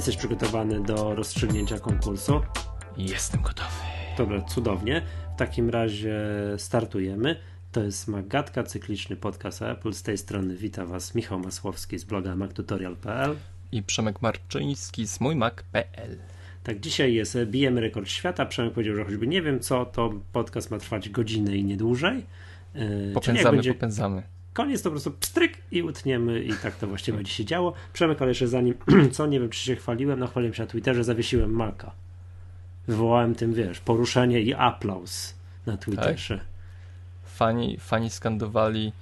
jesteś przygotowany do rozstrzygnięcia konkursu? Jestem gotowy. Dobra, cudownie. W takim razie startujemy. To jest Magatka, cykliczny podcast Apple. Z tej strony wita Was Michał Masłowski z bloga mactutorial.pl i Przemek Marczyński z mójmac.pl. Tak, dzisiaj jest Bijemy Rekord Świata. Przemek powiedział, że choćby nie wiem co, to podcast ma trwać godzinę i nie dłużej. Popędzamy, będzie... popędzamy koniec to po prostu pstryk i utniemy i tak to właściwie będzie się działo. Przemek, ale jeszcze zanim, co, nie wiem czy się chwaliłem, no chwaliłem się na Twitterze, zawiesiłem Maka. Wywołałem tym, wiesz, poruszenie i aplauz na Twitterze. Tak? Fani, fani skandowali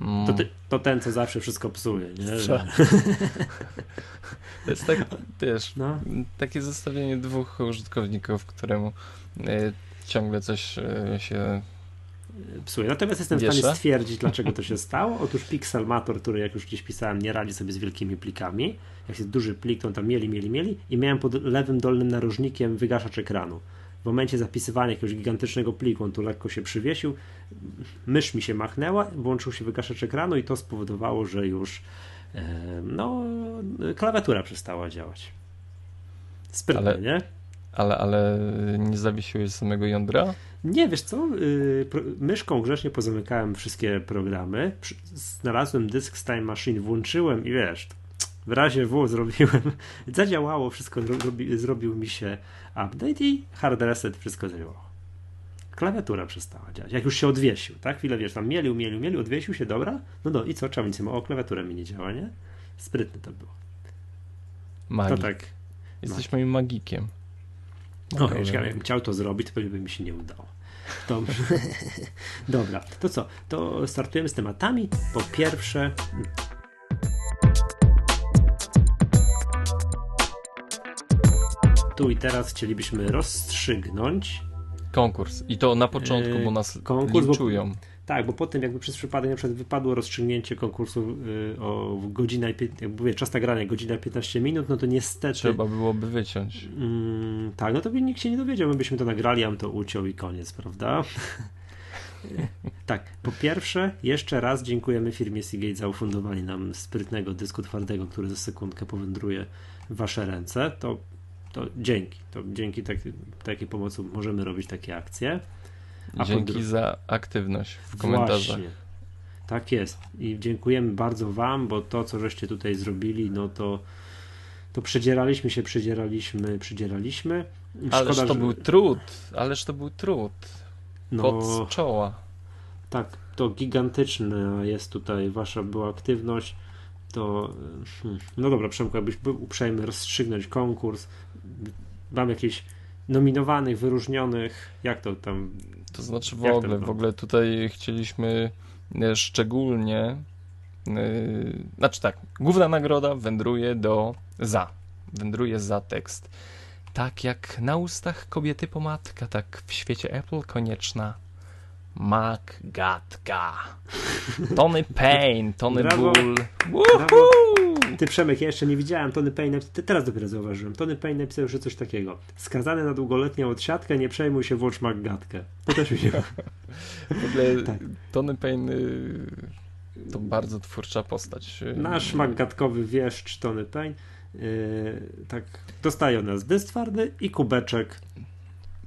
mm. to, ty, to, ten, co zawsze wszystko psuje, nie? Że... to jest tak, wiesz, no. takie zestawienie dwóch użytkowników, któremu y, ciągle coś y, się psuje. Natomiast jestem w stanie stwierdzić, dlaczego to się stało. Otóż Pixelmator, który jak już gdzieś pisałem, nie radzi sobie z wielkimi plikami. Jak jest duży plik, to on tam mieli, mieli, mieli i miałem pod lewym dolnym narożnikiem wygaszacz ekranu. W momencie zapisywania jakiegoś gigantycznego pliku, on tu lekko się przywiesił, mysz mi się machnęła, włączył się wygaszacz ekranu i to spowodowało, że już e, no, klawiatura przestała działać. Sprytne, Ale... nie? Ale, ale nie zawiesiłeś samego jądra? Nie, wiesz co, yy, myszką grzecznie pozamykałem wszystkie programy, znalazłem dysk z Time Machine, włączyłem i wiesz, w razie W zrobiłem, zadziałało, wszystko zrobi, zrobił mi się update i hard reset, wszystko zadziałało. Klawiatura przestała działać, jak już się odwiesił, tak? Chwilę, wiesz, tam mielił, mielił, mielił, odwiesił się, dobra, no no i co, trzeba nic O, klawiatura mi nie działa, nie? Sprytne to było. Magik. To tak. Jesteś moim magikiem. No, ja bym chciał to zrobić, to pewnie by mi się nie udało. Dobrze. Dobra, to co? To startujemy z tematami. Po pierwsze. Tu i teraz chcielibyśmy rozstrzygnąć. Konkurs. I to na początku, bo nas konkurs, linczują. Bo tak, bo potem jakby przez przypadek na przykład wypadło rozstrzygnięcie konkursu y, o godzinę, jakby mówię, czas nagrania godzina 15 minut, no to niestety... Trzeba byłoby wyciąć. Mm, tak, no to by nikt się nie dowiedział, my byśmy to nagrali, a on to uciął i koniec, prawda? tak, po pierwsze, jeszcze raz dziękujemy firmie Seagate za ufundowanie nam sprytnego dysku twardego, który za sekundkę powędruje w wasze ręce. To, to dzięki. To dzięki tak, takiej pomocy możemy robić takie akcje. A Dzięki za aktywność w komentarzach. Właśnie. Tak jest. I dziękujemy bardzo Wam, bo to, co żeście tutaj zrobili, no to, to przedzieraliśmy się, przedzieraliśmy, przedzieraliśmy. Szkoda, ależ to że... był trud, ależ to był trud. No, Pod czoła. Tak, to gigantyczna jest tutaj Wasza była aktywność. To, hmm, no dobra, Przemku, jakbyś był uprzejmy rozstrzygnąć konkurs, mam jakieś nominowanych, wyróżnionych, jak to tam to znaczy w ogóle, w ogóle tutaj chcieliśmy e, szczególnie, yy, znaczy tak, główna nagroda wędruje do za, wędruje za tekst. Tak jak na ustach kobiety pomadka, tak w świecie Apple konieczna Magatka. Tony Payne, Tony Brawo. Bull. Ty Przemek, ja jeszcze nie widziałem Tony Payne, teraz dopiero zauważyłem. Tony Payne napisał jeszcze coś takiego. Skazany na długoletnią odsiadkę, nie przejmuj się, włącz Magatkę. To też mi się... w ogóle tak. Tony Payne y, to bardzo twórcza postać. Nasz magatkowy wieszcz Tony Payne yy, tak dostaje od nas dysk twardy i kubeczek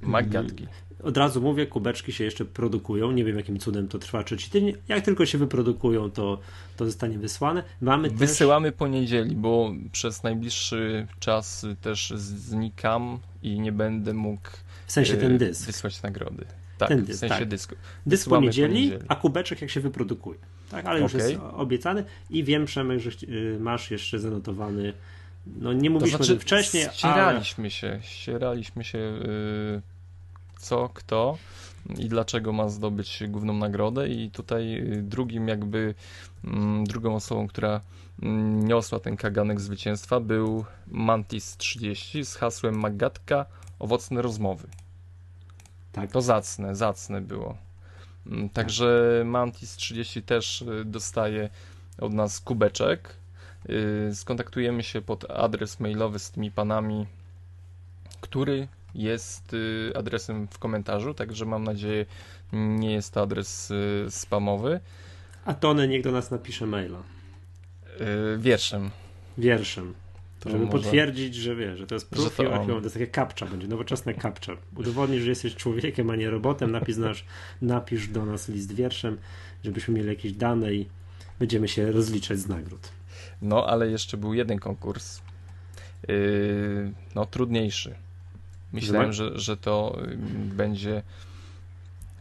Magatki od razu mówię, kubeczki się jeszcze produkują. Nie wiem, jakim cudem to trwa trzeci tydzień. Jak tylko się wyprodukują, to, to zostanie wysłane. Mamy Wysyłamy też... poniedzieli, bo przez najbliższy czas też znikam i nie będę mógł w sensie ten e, dysk. wysłać nagrody. Tak, ten dysk, w sensie tak. dysku. Dysk poniedzieli, poniedzieli, a kubeczek jak się wyprodukuje. Tak, ale już okay. jest obiecany i wiem, Przemek, że y, masz jeszcze zanotowany no nie mówiliśmy to znaczy, wcześniej, ścieraliśmy ale... się, ścieraliśmy się yy co, kto i dlaczego ma zdobyć główną nagrodę i tutaj drugim jakby mm, drugą osobą, która mm, niosła ten kaganek zwycięstwa był Mantis 30 z hasłem Magatka owocne rozmowy. Tak. To zacne, zacne było. Mm, także Mantis 30 też y, dostaje od nas kubeczek. Y, skontaktujemy się pod adres mailowy z tymi panami, który jest y, adresem w komentarzu, także mam nadzieję, nie jest to adres y, spamowy. A Tony niech do nas napisze maila. Y, wierszem. Wierszem. To żeby może... potwierdzić, że wie, że to jest proof, to, to jest takie kapcza, będzie nowoczesne kapcza. Udowodnij, że jesteś człowiekiem, a nie robotem, napisz, nasz, napisz do nas list wierszem, żebyśmy mieli jakieś dane i będziemy się rozliczać z nagród. No, ale jeszcze był jeden konkurs, yy, no trudniejszy. Myślałem, że, że to yy, będzie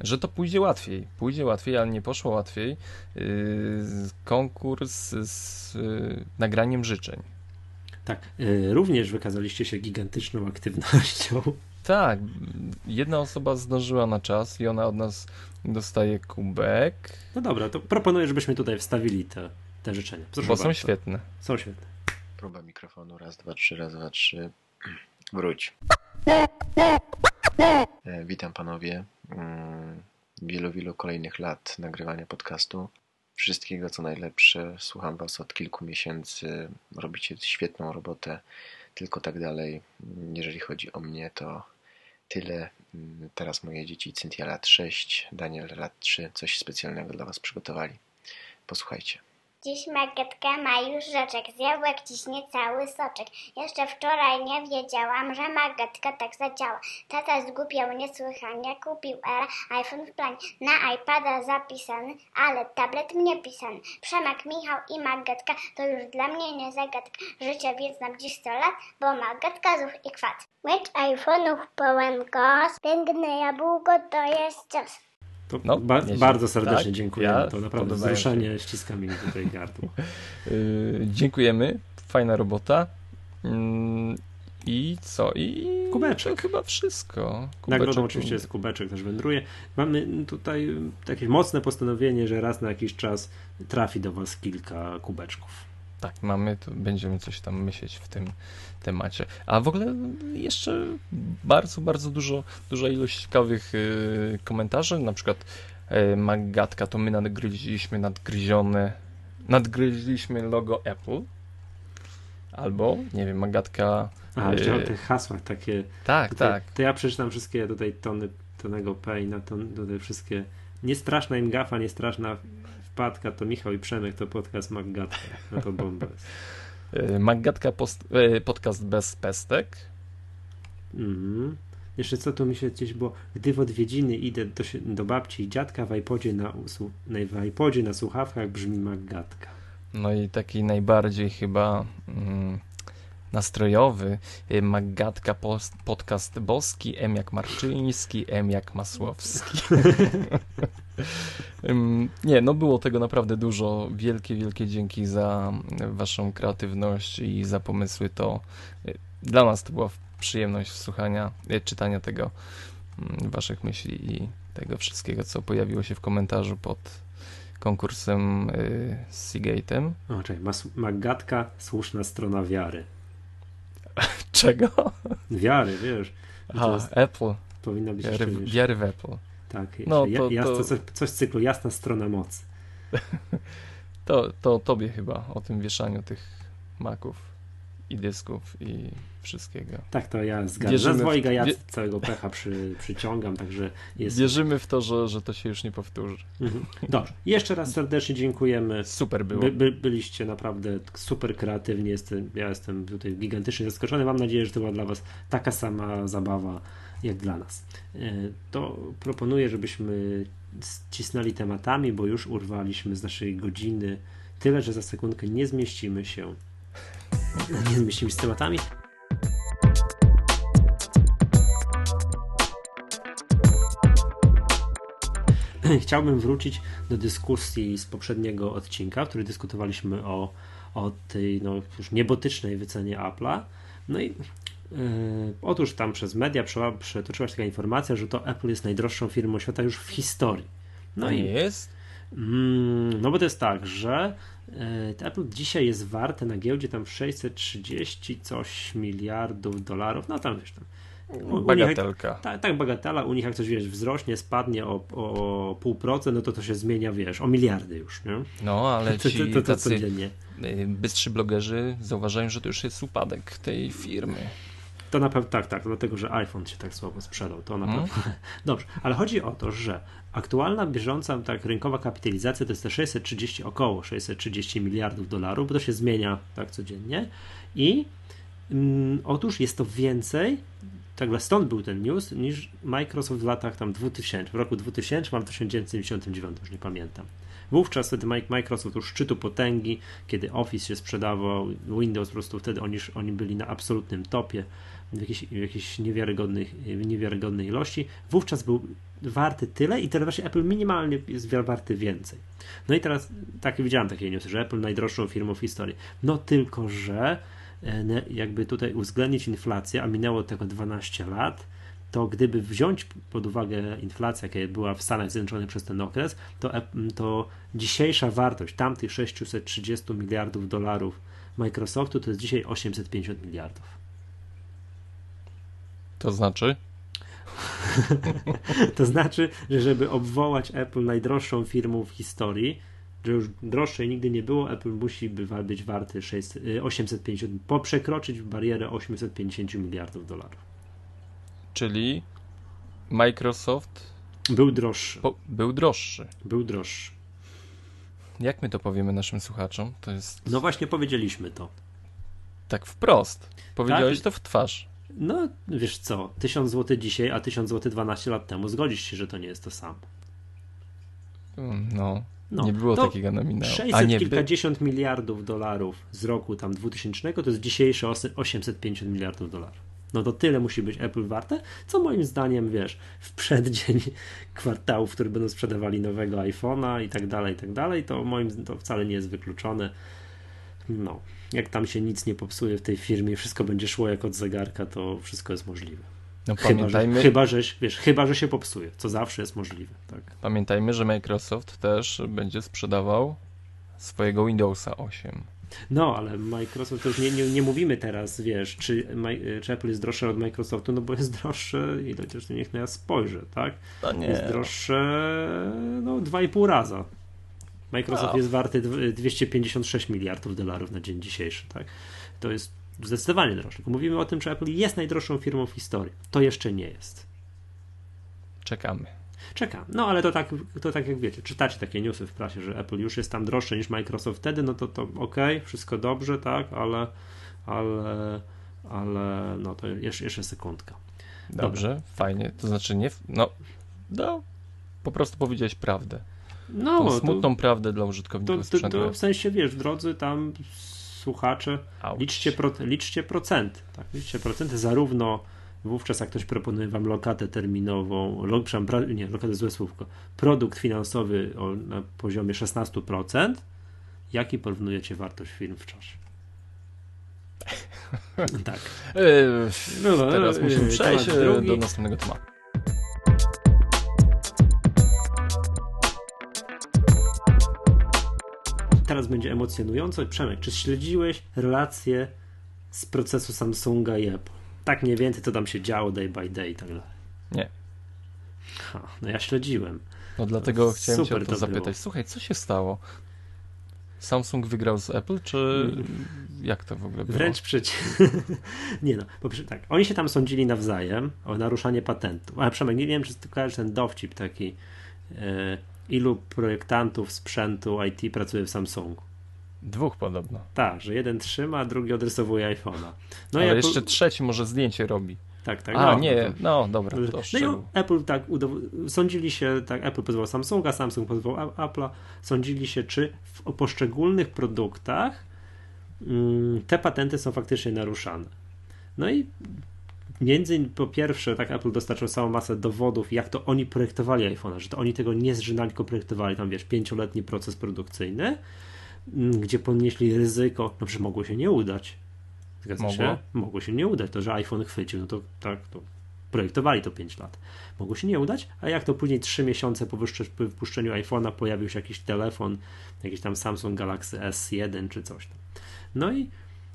że to pójdzie łatwiej. Pójdzie łatwiej, ale nie poszło łatwiej. Yy, konkurs z yy, nagraniem życzeń. Tak, yy, również wykazaliście się gigantyczną aktywnością. Tak, jedna osoba zdążyła na czas i ona od nas dostaje kubek. No dobra, to proponuję, żebyśmy tutaj wstawili te, te życzenia. Proszę Bo bardzo. są świetne. Są świetne. Próba mikrofonu, raz, dwa, trzy, raz, dwa, trzy. Wróć. E, witam panowie. Mm, wielu, wielu kolejnych lat nagrywania podcastu. Wszystkiego co najlepsze. Słucham was od kilku miesięcy. Robicie świetną robotę. Tylko tak dalej. Jeżeli chodzi o mnie, to tyle. Mm, teraz moje dzieci Cynthia lat 6, Daniel lat 3. Coś specjalnego dla was przygotowali. Posłuchajcie. Dziś Margetka ma już rzeczek, zjadł jak ciśnie cały soczek. Jeszcze wczoraj nie wiedziałam, że Margetka tak zadziała. Tata zgubiał niesłychanie, kupił era iPhone w planie. Na iPada zapisany, ale tablet mnie pisany. Przemek, Michał i Margetka to już dla mnie nie zagadka. Życie więc nam dziś 100 lat, bo Margetka zuch i kwat. Mieć iPhone'ów pełen gaz, piękne jabłko to jest czas. No, ba bardzo serdecznie tak, dziękujemy. Ja to naprawdę wzruszenie ściska mi tutaj gardło. Yy, dziękujemy. Fajna robota. Yy, I co? I kubeczek. To chyba wszystko. Kubeczek. Nagrodą oczywiście jest kubeczek, też wędruje. Mamy tutaj takie mocne postanowienie, że raz na jakiś czas trafi do Was kilka kubeczków. Tak, mamy, to będziemy coś tam myśleć w tym temacie. A w ogóle jeszcze bardzo, bardzo dużo, duża ilość ciekawych y, komentarzy, na przykład y, Magatka, to my nadgryźliśmy nadgryzione, nadgryźliśmy logo Apple, albo, nie wiem, Magatka... A, jeszcze o tych hasłach takie... Tak, tutaj, tak. To ja przeczytam wszystkie tutaj tony Tonego Payna, ton, tutaj wszystkie niestraszna im gafa, niestraszna wpadka, to Michał i Przemek, to podcast Magatka. No to bomba jest. Y, Magatka post, y, podcast bez pestek. Mhm. Jeszcze co tu mi się gdzieś było, gdy w odwiedziny idę do, do babci i dziadka w iPodzie na, w iPodzie na słuchawkach brzmi Magatka. No i taki najbardziej chyba mm, nastrojowy y, Magatka post, podcast boski, M jak Marczyński, M jak Masłowski. Nie, no było tego naprawdę dużo. Wielkie, wielkie dzięki za waszą kreatywność i za pomysły. To y, dla nas to była przyjemność słuchania, y, czytania tego mm, waszych myśli i tego wszystkiego, co pojawiło się w komentarzu pod konkursem z Seagate'em. O, czekaj, Magatka, słuszna strona wiary. Czego? Wiary, wiesz. Aha, Apple. Powinna być wiary, wiary w Apple. Tak, no, to, to... Coś, coś z cyklu jasna strona mocy. to, to tobie chyba o tym wieszaniu tych maków i dysków i wszystkiego. Tak, to ja zgadzam. Dwojga ja całego pecha przy, przyciągam, także jest... Wierzymy w to, że, że to się już nie powtórzy. Mhm. Dobrze. Jeszcze raz serdecznie dziękujemy. Super było. By, by, byliście naprawdę super kreatywni. Jestem, ja jestem tutaj gigantycznie zaskoczony. Mam nadzieję, że to była dla Was taka sama zabawa jak dla nas. E, to proponuję, żebyśmy cisnęli tematami, bo już urwaliśmy z naszej godziny tyle, że za sekundkę nie zmieścimy się. Nie zmieścimy z tematami. Chciałbym wrócić do dyskusji z poprzedniego odcinka, w którym dyskutowaliśmy o, o tej no, już niebotycznej wycenie Apple'a. No i otóż tam przez media przetoczyła się taka informacja, że to Apple jest najdroższą firmą świata już w historii. No i jest? Mm, no bo to jest tak, że yy, Apple dzisiaj jest warte na giełdzie tam 630 coś miliardów dolarów, no tam wiesz tam. U, Bagatelka. Nich, tak, tak, bagatela. U nich jak coś wiesz, wzrośnie, spadnie o, o pół procent, no to to się zmienia, wiesz, o miliardy już, nie? No, ale ci to, to, to, tacy y, bystrzy blogerzy zauważają, że to już jest upadek tej firmy. To na pewno tak, tak, dlatego że iPhone się tak słabo sprzedał. To na hmm? pewno. Dobrze, ale chodzi o to, że aktualna bieżąca tak rynkowa kapitalizacja to jest te 630, około 630 miliardów dolarów, bo to się zmienia tak codziennie. I mm, otóż jest to więcej, tak stąd był ten news, niż Microsoft w latach tam 2000, w roku 2000, mam 1999, już nie pamiętam. Wówczas wtedy Microsoft już szczytu potęgi, kiedy Office się sprzedawał, Windows po prostu wtedy oni, oni byli na absolutnym topie w jakiejś, w jakiejś niewiarygodnej, niewiarygodnej ilości. Wówczas był warty tyle i teraz właśnie Apple minimalnie jest warty więcej. No i teraz tak widziałem takie newsy, że Apple najdroższą firmą w historii. No tylko, że e, jakby tutaj uwzględnić inflację, a minęło tego 12 lat, to gdyby wziąć pod uwagę inflację, jaka była w Stanach Zjednoczonych przez ten okres, to, to dzisiejsza wartość tamtych 630 miliardów dolarów Microsoftu to jest dzisiaj 850 miliardów. To znaczy? to znaczy, że żeby obwołać Apple najdroższą firmą w historii, że już droższej nigdy nie było, Apple musi być warty 6, 850, po przekroczyć barierę 850 miliardów dolarów. Czyli Microsoft był droższy. Po, był droższy. Był droższy. Jak my to powiemy naszym słuchaczom? To jest. No właśnie powiedzieliśmy to. Tak wprost. Powiedziałeś tak? to w twarz. No, wiesz co, 1000 zł dzisiaj, a 1000 zł 12 lat temu. Zgodzisz się, że to nie jest to samo. Mm, no, no nie było takiego nominału. 600 a nie, kilkadziesiąt miliardów dolarów z roku tam 2000 to jest dzisiejsze 850 miliardów dolarów no to tyle musi być Apple warte, co moim zdaniem, wiesz, w przeddzień kwartału, w którym będą sprzedawali nowego iPhone'a i tak dalej, i tak dalej, to moim to wcale nie jest wykluczone. No, jak tam się nic nie popsuje w tej firmie, wszystko będzie szło jak od zegarka, to wszystko jest możliwe. No, chyba, pamiętajmy, że, chyba, że, wiesz, chyba, że się popsuje, co zawsze jest możliwe. Tak. Pamiętajmy, że Microsoft też będzie sprzedawał swojego Windowsa 8. No, ale Microsoft to już nie, nie, nie mówimy teraz, wiesz, czy, czy Apple jest droższe od Microsoftu, no bo jest droższe, i chociaż niech na ja spojrzę, tak? To nie. Jest droższe, no, 2,5 raza. Microsoft no. jest warty 256 miliardów dolarów na dzień dzisiejszy, tak? To jest zdecydowanie droższe. Mówimy o tym, że Apple jest najdroższą firmą w historii. To jeszcze nie jest. Czekamy. Czekam. No ale to tak, to tak jak wiecie, czytacie takie newsy w prasie, że Apple już jest tam droższe niż Microsoft wtedy, no to to ok, wszystko dobrze, tak, ale ale ale no to jeszcze, jeszcze sekundka. Dobrze, Dobra. fajnie. To znaczy nie, no, no po prostu powiedziałeś prawdę. No, Tą smutną to, prawdę dla użytkowników to, to, to, w sensie, wiesz, drodzy tam słuchacze, liczcie, pro, liczcie procenty, tak, liczcie procenty zarówno Wówczas jak ktoś proponuje wam lokatę terminową, lo, nie, lokatę złe słówko, produkt finansowy o, na poziomie 16%, jaki porównujecie wartość firm w czasie? tak. Yy, no, no, teraz musimy yy, przejść do następnego tematu. Teraz będzie emocjonująco. Przemek, czy śledziłeś relacje z procesu Samsunga i Apple? tak mniej więcej, co tam się działo day by day i tak dalej. Nie. Ha, no ja śledziłem. No dlatego chciałem Super cię o to, to zapytać. Było. Słuchaj, co się stało? Samsung wygrał z Apple, czy jak to w ogóle było? Wręcz przeciwnie. nie no, po tak, oni się tam sądzili nawzajem o naruszanie patentu. Ale Przemek, nie wiem, czy ty kojarzysz ten dowcip taki, e, ilu projektantów sprzętu IT pracuje w Samsungu? Dwóch podobno. Tak, że jeden trzyma, drugi odrysowuje iPhone'a. No Ale jeszcze trzeci może zdjęcie robi. Tak, tak. A, no, nie, no dobra. To no i Apple tak sądzili się, tak, Apple pozwał Samsunga, Samsung pozwał Apple'a, sądzili się, czy w poszczególnych produktach mm, te patenty są faktycznie naruszane. No i między po pierwsze, tak Apple dostarczył całą masę dowodów, jak to oni projektowali iPhone'a, że to oni tego nie zżynali, tylko projektowali, tam wiesz, pięcioletni proces produkcyjny. Mm, gdzie ponieśli ryzyko, no przecież mogło się nie udać. Zgadza mogło? się? Mogło się nie udać. To, że iPhone chwycił, no to tak, to projektowali to 5 lat. Mogło się nie udać, a jak to później 3 miesiące po wypuszczeniu iPhone'a pojawił się jakiś telefon, jakiś tam Samsung Galaxy S1 czy coś tam. No i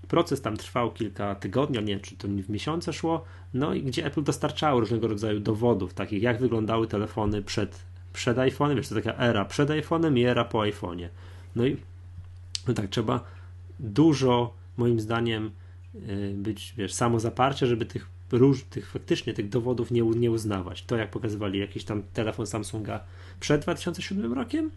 proces tam trwał kilka tygodni, nie wiem, czy to w miesiące szło, no i gdzie Apple dostarczało różnego rodzaju dowodów, takich jak wyglądały telefony przed, przed iPhone'em, wiesz, to taka era przed iPhone'em i era po iPhone'ie. No i no tak, trzeba dużo, moim zdaniem, y, być, wiesz, samozaparcie, żeby tych róż, tych faktycznie tych dowodów nie, nie uznawać. To jak pokazywali jakiś tam telefon Samsunga przed 2007 rokiem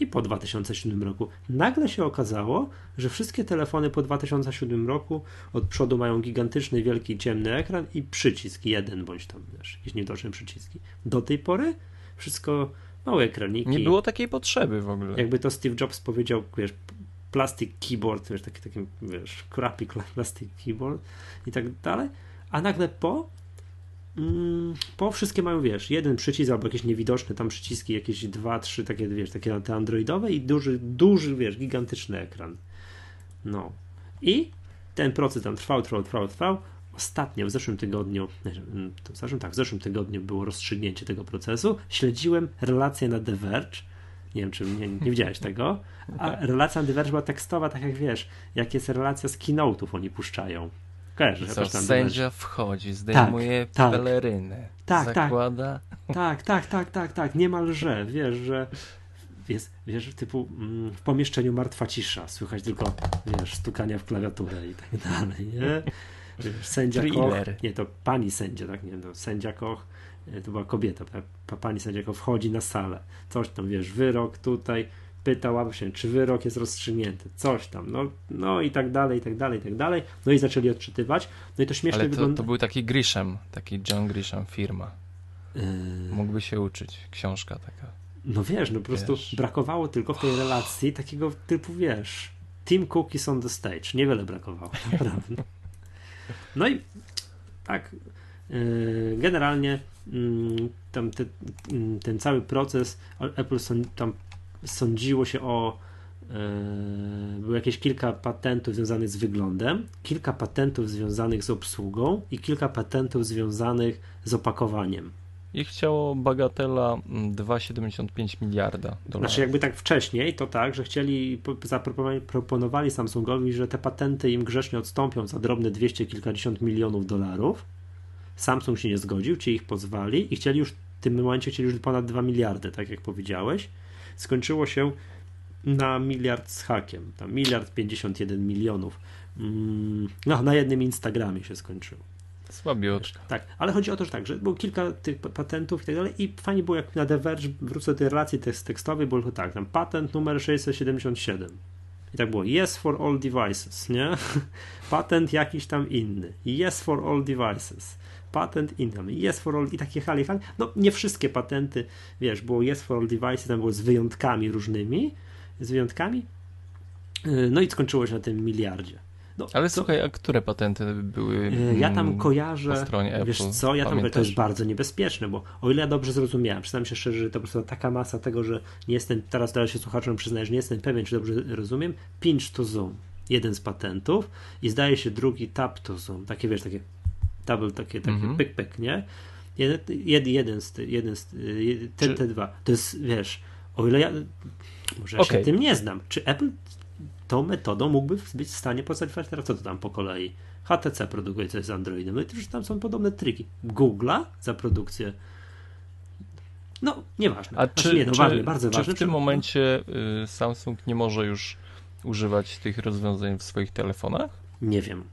i po 2007 roku. Nagle się okazało, że wszystkie telefony po 2007 roku od przodu mają gigantyczny, wielki, ciemny ekran i przycisk jeden, bądź tam, wiesz, jakieś niewidoczne przyciski. Do tej pory wszystko małe ekraniki. Nie było takiej potrzeby w ogóle. Jakby to Steve Jobs powiedział, wiesz, plastic keyboard, wiesz, taki, taki wiesz, crappy plastic keyboard i tak dalej, a nagle po mm, po wszystkie mają, wiesz, jeden przycisk albo jakieś niewidoczne tam przyciski, jakieś dwa, trzy takie, wiesz, takie te androidowe i duży, duży, wiesz, gigantyczny ekran. No. I ten proces tam trwał, trwał, trwał, trwał. Ostatnio, w zeszłym tygodniu, to w zeszłym, tak, w zeszłym tygodniu było rozstrzygnięcie tego procesu. Śledziłem relację na The Verge. Nie wiem, czy nie, nie widziałeś tego. A relacja na The Verge była tekstowa, tak jak wiesz, jak jest relacja z keynote'ów oni puszczają. Kojarzę, Co, sędzia wchodzi, zdejmuje tak, tak. pelerynę, tak, tak, zakłada... Tak, tak, tak, tak, tak, niemalże, wiesz, że jest, wiesz, typu mm, w pomieszczeniu martwa cisza, słychać tylko, wiesz, stukania w klawiaturę i tak dalej, nie? Sędzia Thriller. Koch, nie, to pani sędzia, tak, nie, to sędzia Koch, e, to była kobieta, pani sędzia Koch wchodzi na salę, coś tam, wiesz, wyrok tutaj, pytał się, czy wyrok jest rozstrzygnięty, coś tam, no, no i tak dalej, i tak dalej, i tak dalej. No i zaczęli odczytywać. No i to śmiesznie Ale to, wygląda. to był taki Grisham, taki John Grisham firma. Yy... Mógłby się uczyć, książka taka. No wiesz, no po wiesz. prostu brakowało tylko w tej relacji takiego typu, wiesz, Team Cookies on the stage. Niewiele brakowało, naprawdę. No i tak, yy, generalnie mm, tam te, mm, ten cały proces Apple tam sądziło się o e, było jakieś kilka patentów związanych z wyglądem, kilka patentów związanych z obsługą i kilka patentów związanych z opakowaniem. I chciało bagatela 2,75 mm, miliarda dolarów. Znaczy jakby tak wcześniej, to tak, że chcieli, zaproponowali Samsungowi, że te patenty im grzecznie odstąpią za drobne 200 kilkadziesiąt milionów dolarów. Samsung się nie zgodził, ci ich pozwali i chcieli już w tym momencie chcieli już ponad 2 miliardy, tak jak powiedziałeś skończyło się na miliard z hakiem. Tam miliard 51 milionów. Mm, no, na jednym Instagramie się skończyło. Słabiuczka. Tak, ale chodzi o to, że tak, że było kilka tych patentów i tak dalej i fajnie było jak na The Verge, wrócę do tej relacji tekstowej, było tak, tam patent numer 677 i tak było yes for all devices, nie? patent jakiś tam inny, yes for all devices patent i tam yes for all i takie hali, hali. No nie wszystkie patenty, wiesz, było yes for all device, tam było z wyjątkami różnymi, z wyjątkami. Y, no i skończyło się na tym miliardzie. No, Ale to, słuchaj, a które patenty były? Y, ja tam mm, kojarzę. Po stronie Apple, wiesz co, ja tam to jest bardzo niebezpieczne, bo o ile ja dobrze zrozumiałem, przyznam się szczerze, że to po prostu taka masa tego, że nie jestem, teraz teraz się słuchaczom przyznaję, że nie jestem pewien, czy dobrze rozumiem. Pinch to zoom, jeden z patentów i zdaje się drugi tap to zoom, takie wiesz, takie double takie, takie mm -hmm. pyk, pyk, nie? Jeden, jeden z, jeden z te, te dwa. To jest, wiesz, o ile ja, może ja okay. się tym nie znam, czy Apple tą metodą mógłby być w stanie postawić teraz co to tam po kolei? HTC produkuje coś z Androidem, no i też tam są podobne triki. Google'a za produkcję no, nieważne. A znaczy, czy, nie, no, czy, ważne, bardzo czy ważne. w tym momencie y, Samsung nie może już używać tych rozwiązań w swoich telefonach? Nie wiem.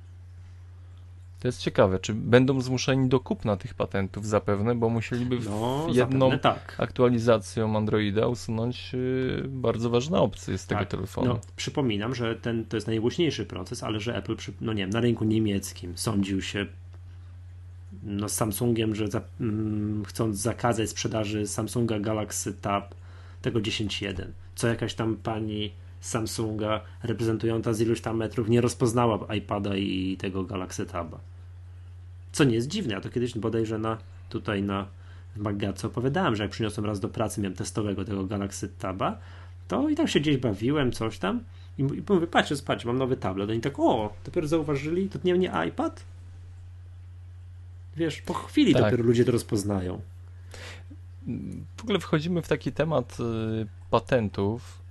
To jest ciekawe, czy będą zmuszeni do kupna tych patentów zapewne, bo musieliby no, jedną tak. aktualizacją Androida usunąć yy, bardzo ważne opcje z tego tak. telefonu. No, przypominam, że ten to jest najgłośniejszy proces, ale że Apple, przy, no nie wiem, na rynku niemieckim sądził się no, z Samsungiem, że za, mm, chcąc zakazać sprzedaży Samsunga Galaxy Tab tego 10.1, co jakaś tam pani Samsunga reprezentująca z iluś tam metrów nie rozpoznała iPada i tego Galaxy Taba. Co nie jest dziwne, ja to kiedyś bodajże na, tutaj na w Magace opowiadałem, że jak przyniosłem raz do pracy, miałem testowego tego Galaxy Taba, to i tam się gdzieś bawiłem, coś tam i, i mówię, patrzcie, patrzcie, mam nowy tablet. Oni tak, o, dopiero zauważyli, to nie, nie iPad? Wiesz, po chwili tak. dopiero ludzie to rozpoznają. W ogóle wchodzimy w taki temat y, patentów,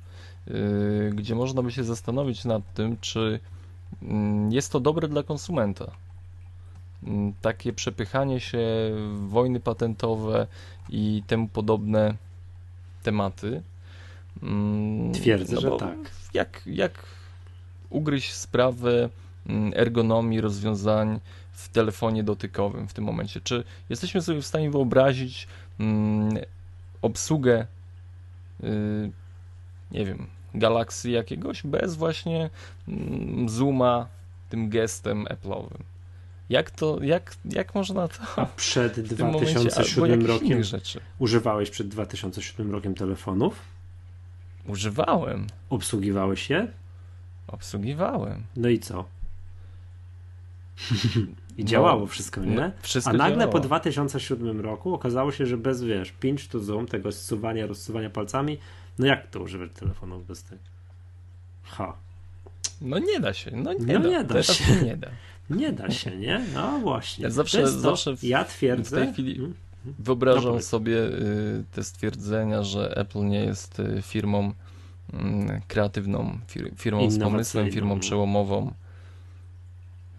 y, gdzie można by się zastanowić nad tym, czy mm, jest to dobre dla konsumenta. Mm, takie przepychanie się, wojny patentowe i temu podobne tematy. Mm, Twierdzę, no że tak. Jak, jak ugryźć sprawę mm, ergonomii rozwiązań w telefonie dotykowym w tym momencie. Czy jesteśmy sobie w stanie wyobrazić obsługę, y, nie wiem, Galaxy jakiegoś bez właśnie zooma tym gestem Apple'owym? Jak to, jak, jak można to... A przed 2007 rokiem rzeczy? używałeś przed 2007 rokiem telefonów? Używałem. Obsługiwałeś je? Obsługiwałem. No i co? I działało no, wszystko, nie? No, wszystko A nagle działało. po 2007 roku okazało się, że bez, wiesz, pinch to zoom, tego zsuwania, rozsuwania palcami, no jak to używać telefonów bez tego? Ha. No nie da się, no nie no da. Nie da się. Nie da. Nie da się, nie? No właśnie. Zawsze, zawsze w, ja twierdzę. W tej chwili hmm? wyobrażam no sobie y, te stwierdzenia, że Apple nie jest y, firmą mm, kreatywną, firmą z pomysłem, firmą przełomową.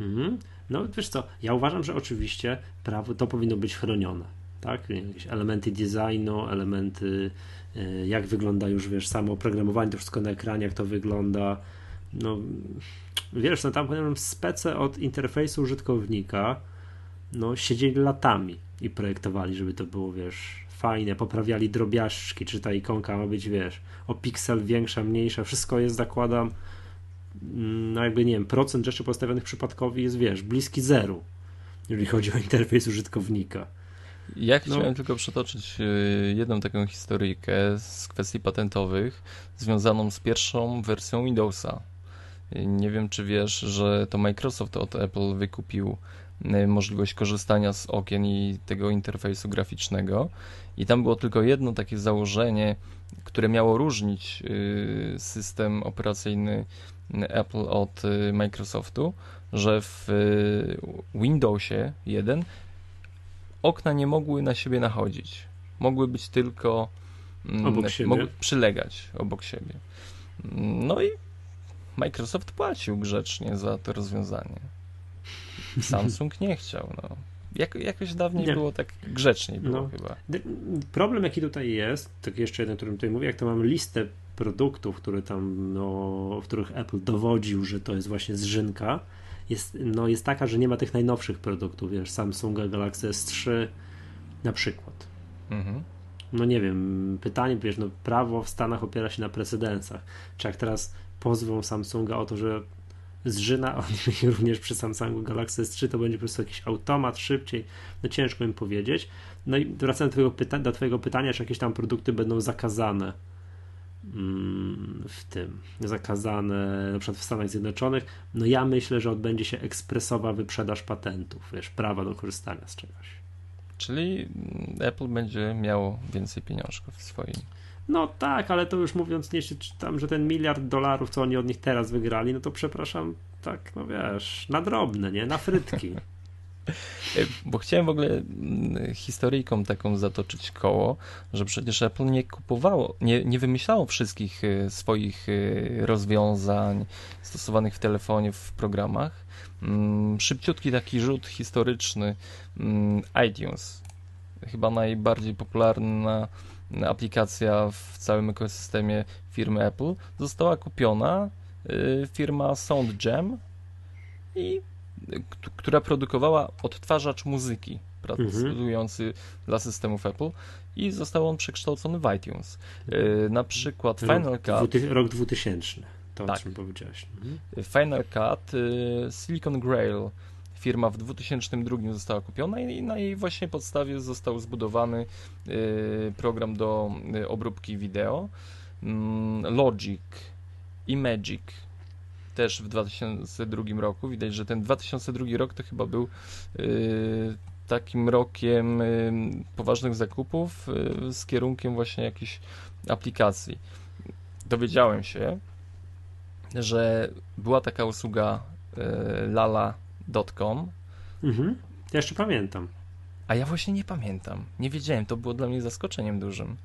Mhm. No wiesz co, ja uważam, że oczywiście prawo to powinno być chronione. Tak? Jakieś elementy designu, elementy y, jak wygląda już, wiesz, samo oprogramowanie, to wszystko na ekranie, jak to wygląda. No, wiesz, no tam powiem, spece od interfejsu użytkownika no, siedzieli latami i projektowali, żeby to było, wiesz, fajne, poprawiali drobiażdżki, czy ta ikonka ma być, wiesz, o piksel większa, mniejsza, wszystko jest, zakładam, no jakby, nie wiem, procent rzeczy postawionych przypadkowi jest, wiesz, bliski zeru, jeżeli chodzi o interfejs użytkownika. Ja no. chciałem tylko przytoczyć e, jedną taką historyjkę z kwestii patentowych związaną z pierwszą wersją Windowsa. Nie wiem, czy wiesz, że to Microsoft od Apple wykupił e, możliwość korzystania z okien i tego interfejsu graficznego. I tam było tylko jedno takie założenie, które miało różnić e, system operacyjny Apple od Microsoftu, że w Windowsie 1 okna nie mogły na siebie nachodzić. Mogły być tylko mm, obok siebie. Przylegać obok siebie. No i Microsoft płacił grzecznie za to rozwiązanie. Samsung nie chciał. No. Jak, jakoś dawniej nie. było tak grzeczniej było no. chyba. Problem jaki tutaj jest, tak jeszcze jeden, o którym tutaj mówię, jak to mam listę produktów, które tam, no, w których Apple dowodził, że to jest właśnie zżynka, jest, no, jest taka, że nie ma tych najnowszych produktów, wiesz, Samsunga Galaxy S3 na przykład. Mhm. No nie wiem, pytanie, wiesz, no prawo w Stanach opiera się na precedensach. Czy jak teraz pozwą Samsunga o to, że zżyna oni również przy Samsungu Galaxy S3, to będzie po prostu jakiś automat szybciej, no ciężko im powiedzieć. No i wracając do twojego, pyta do twojego pytania, czy jakieś tam produkty będą zakazane Mm, w tym zakazane na przykład w Stanach Zjednoczonych, no ja myślę, że odbędzie się ekspresowa wyprzedaż patentów, wiesz, prawa do korzystania z czegoś. Czyli Apple będzie miało więcej pieniążków w swoim. No tak, ale to już mówiąc nie tam, że ten miliard dolarów, co oni od nich teraz wygrali, no to przepraszam, tak, no wiesz, na drobne, nie? Na frytki. Bo chciałem w ogóle mm, historyjką taką zatoczyć koło, że przecież Apple nie kupowało, nie, nie wymyślało wszystkich y, swoich y, rozwiązań stosowanych w telefonie, w programach. Mm, szybciutki taki rzut historyczny mm, iTunes. Chyba najbardziej popularna aplikacja w całym ekosystemie firmy Apple została kupiona y, firma SoundJam i która produkowała odtwarzacz muzyki pracujący mhm. dla systemów Apple i został on przekształcony w iTunes. E, na przykład Final Cut. Rok 2000, to tak. o czym powiedziałeś. Mhm. Final Cut, e, Silicon Grail, firma w 2002 została kupiona i na jej właśnie podstawie został zbudowany e, program do obróbki wideo. Mm, Logic i Magic też w 2002 roku. Widać, że ten 2002 rok to chyba był yy, takim rokiem poważnych zakupów z kierunkiem właśnie jakichś aplikacji. Dowiedziałem się, że była taka usługa y, lala.com. Mhm. Ja jeszcze pamiętam. A ja właśnie nie pamiętam. Nie wiedziałem, to było dla mnie zaskoczeniem dużym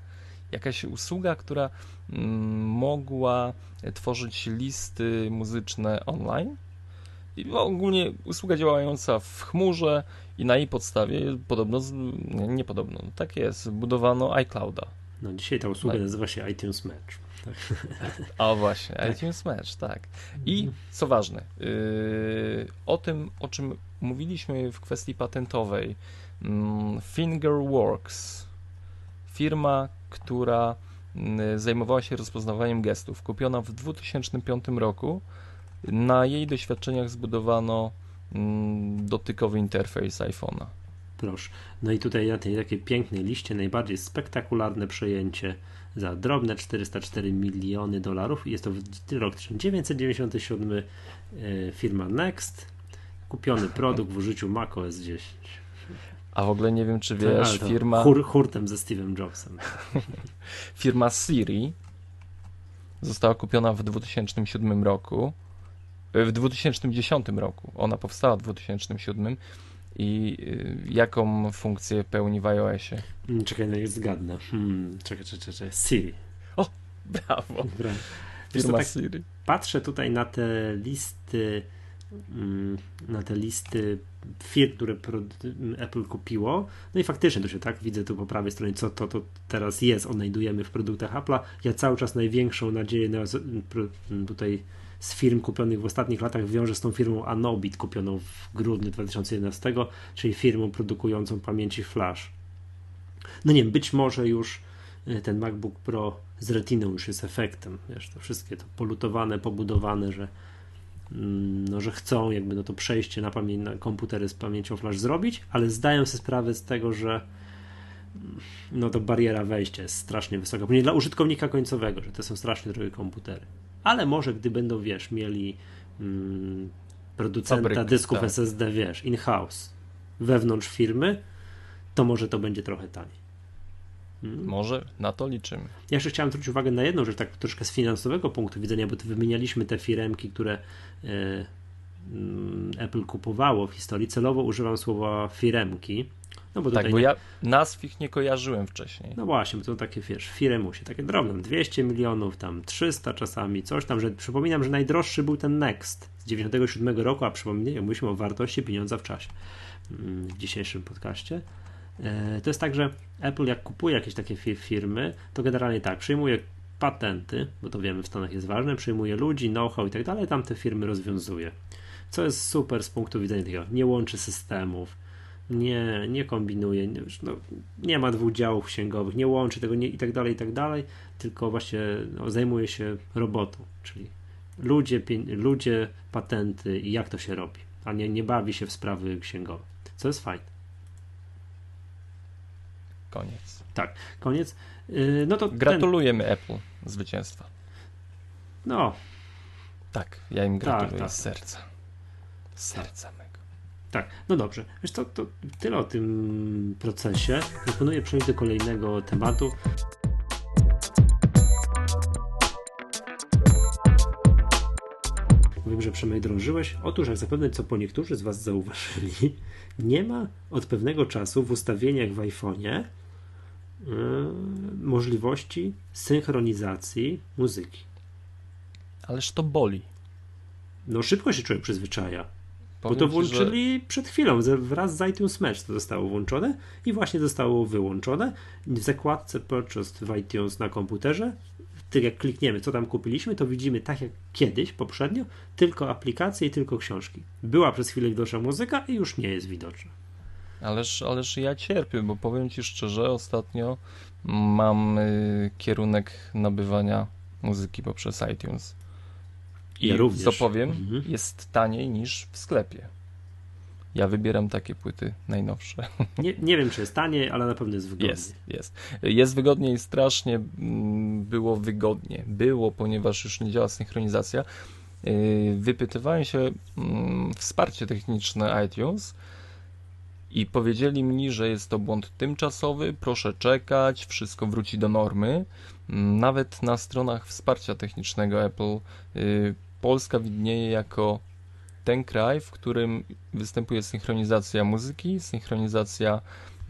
jakaś usługa, która mm, mogła tworzyć listy muzyczne online. I ogólnie usługa działająca w chmurze i na jej podstawie podobno, nie, nie podobno, tak jest, budowano iClouda. No dzisiaj ta usługa no. nazywa się iTunes Match. O właśnie, tak. iTunes Match, tak. I mhm. co ważne, yy, o tym, o czym mówiliśmy w kwestii patentowej, yy, Fingerworks, firma, która yy, zajmowała się rozpoznawaniem gestów, kupiona w 2005 roku, na jej doświadczeniach zbudowano mm, dotykowy interfejs iPhone'a. Proszę. No i tutaj na tej takiej pięknej liście najbardziej spektakularne przejęcie za drobne 404 miliony dolarów. Jest to rok 1997 e, firma Next. Kupiony produkt w użyciu macOS 10. A w ogóle nie wiem, czy wiesz, firma. Hur, hurtem ze Steve'em Jobsem. firma Siri została kupiona w 2007 roku. W 2010 roku. Ona powstała w 2007 i y, jaką funkcję pełni w iOSie? Mm, czekaj, no jest zgadnę. Hmm, czekaj, czekaj, czekaj. Siri. O, brawo. Firma tak Siri. Patrzę tutaj na te listy mm, na te listy firm, które Apple kupiło. No i faktycznie to się tak widzę tu po prawej stronie, co to, to teraz jest, odnajdujemy w produktach Apple'a. Ja cały czas największą nadzieję na, tutaj z firm kupionych w ostatnich latach wiąże z tą firmą Anobit, kupioną w grudniu 2011, czyli firmą produkującą pamięci flash. No nie wiem, być może już e, ten MacBook Pro z retiną już jest efektem, wiesz, to wszystkie to polutowane, pobudowane, że mm, no, że chcą jakby no to przejście na, pamię- na komputery z pamięcią flash zrobić, ale zdają sobie sprawę z tego, że no to bariera wejścia jest strasznie wysoka, nie dla użytkownika końcowego, że to są strasznie drogie komputery ale może gdy będą, wiesz, mieli mm, producenta Fabryk, dysków tak. SSD, wiesz, in-house, wewnątrz firmy, to może to będzie trochę taniej. Hmm. Może na to liczymy. Ja jeszcze chciałem zwrócić uwagę na jedną rzecz, tak troszkę z finansowego punktu widzenia, bo tu wymienialiśmy te firemki, które e, mm, Apple kupowało w historii. Celowo używam słowa firemki, no bo tak, bo ja nazw ich nie kojarzyłem wcześniej. No właśnie, bo to takie, wiesz, firemusie, takie drobne, 200 milionów, tam 300 czasami, coś tam, że przypominam, że najdroższy był ten Next z 97 roku, a przypomnijmy, mówiliśmy o wartości pieniądza w czasie mm, w dzisiejszym podcaście. E, to jest tak, że Apple jak kupuje jakieś takie firmy, to generalnie tak, przyjmuje patenty, bo to wiemy w Stanach jest ważne, przyjmuje ludzi, know-how i tak dalej, tam te firmy rozwiązuje. Co jest super z punktu widzenia tego, nie łączy systemów, nie, nie kombinuje, nie, no, nie ma dwóch działów księgowych, nie łączy tego nie, i tak dalej, i tak dalej, tylko właśnie no, zajmuje się robotą, czyli ludzie, ludzie, patenty i jak to się robi, a nie, nie bawi się w sprawy księgowe, co jest fajne. Koniec. Tak, koniec. Yy, no to Gratulujemy ten... Apple zwycięstwa. No. Tak, ja im gratuluję tak, tak. z serca. Z serca mego. Tak, no dobrze. Wiesz to, to tyle o tym procesie. Proponuję przejść do kolejnego tematu. Wiem, że Przemek drążyłeś. Otóż, jak zapewne co po niektórzy z Was zauważyli, nie ma od pewnego czasu w ustawieniach w iPhone'ie yy, możliwości synchronizacji muzyki. Ależ to boli. No szybko się człowiek przyzwyczaja. Powiem Bo to włączyli że... przed chwilą, wraz z iTunes Match to zostało włączone i właśnie zostało wyłączone. W zakładce Purchased w iTunes na komputerze, tak jak klikniemy, co tam kupiliśmy, to widzimy tak jak kiedyś, poprzednio, tylko aplikacje i tylko książki. Była przez chwilę widoczna muzyka i już nie jest widoczna. Ależ, ależ ja cierpię, bo powiem Ci szczerze, ostatnio mam y, kierunek nabywania muzyki poprzez iTunes. I ja również. co powiem, mhm. jest taniej niż w sklepie. Ja wybieram takie płyty najnowsze. Nie, nie wiem, czy jest taniej, ale na pewno jest wygodniej. Jest, jest. Jest wygodniej, strasznie mm, było wygodnie. Było, ponieważ już nie działa synchronizacja. Y, wypytywałem się mm, wsparcie techniczne iTunes i powiedzieli mi, że jest to błąd tymczasowy, proszę czekać, wszystko wróci do normy. Nawet na stronach wsparcia technicznego Apple y, Polska widnieje jako ten kraj, w którym występuje synchronizacja muzyki, synchronizacja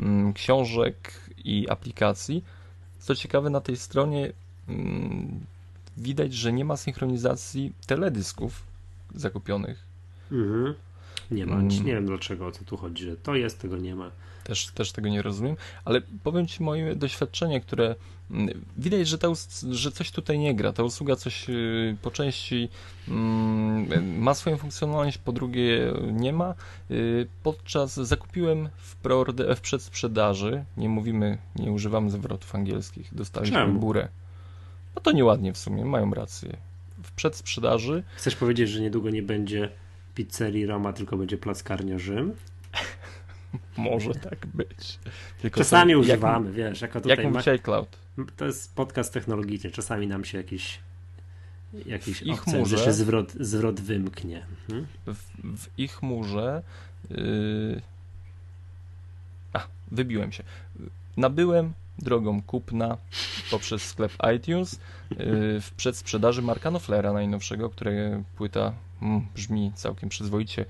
mm, książek i aplikacji. Co ciekawe, na tej stronie mm, widać, że nie ma synchronizacji teledysków zakupionych. Mhm. Nie ma, mm. nie wiem dlaczego o co tu chodzi, że to jest, tego nie ma. Też, też tego nie rozumiem, ale powiem Ci moje doświadczenie, które mm, widać, że, ta, że coś tutaj nie gra. Ta usługa coś y, po części mm, ma swoją funkcjonalność, po drugie nie ma. Y, podczas zakupiłem w, w przedsprzedaży, nie mówimy, nie używamy zwrotów angielskich, dostaliśmy Czemu? burę. No to nieładnie w sumie, mają rację. W przedsprzedaży. Chcesz powiedzieć, że niedługo nie będzie pizzerii Roma, tylko będzie plackarnia Rzym? Może tak być. Tylko Czasami używamy, jak, wiesz, jako tutaj. Jak ma... iCloud. To jest podcast technologiczny. Czasami nam się jakiś jakiś ich że się zwrot, zwrot wymknie. Hmm? W, w, ich chmurze yy... a, wybiłem się. Nabyłem drogą kupna poprzez sklep iTunes yy, w przedsprzedaży Marka Knopflera najnowszego, której płyta mm, brzmi całkiem przyzwoicie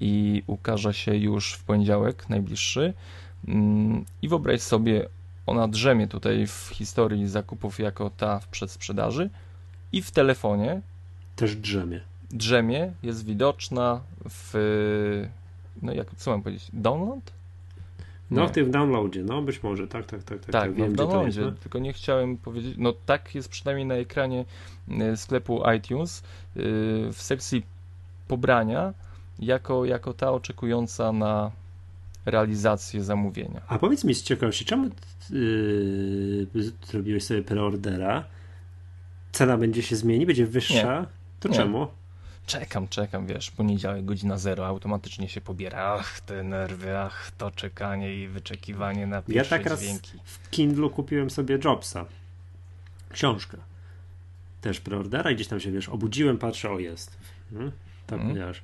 i ukaże się już w poniedziałek najbliższy. Mm, I wyobraź sobie, ona drzemie tutaj w historii zakupów jako ta w przedsprzedaży i w telefonie. Też drzemie. Drzemie, jest widoczna w. No jak co mam powiedzieć? Download? No, w tym downloadzie, no być może, tak, tak, tak. Tak, tak wiem, w downloadzie, no. tylko nie chciałem powiedzieć, no tak jest przynajmniej na ekranie y, sklepu iTunes y, w sekcji pobrania jako, jako ta oczekująca na realizację zamówienia. A powiedz mi z ciekawości, czemu yy, zrobiłeś sobie preordera? Cena będzie się zmieni? Będzie wyższa? Nie. To Nie. czemu? Czekam, czekam, wiesz, poniedziałek, godzina zero, automatycznie się pobiera. Ach, te nerwy, ach, to czekanie i wyczekiwanie na pierwsze Ja tak dźwięki. w Kindle kupiłem sobie Jobsa. Książkę. Też preordera i gdzieś tam się, wiesz, obudziłem, patrzę, o jest. Hmm? Tak, hmm. wiesz.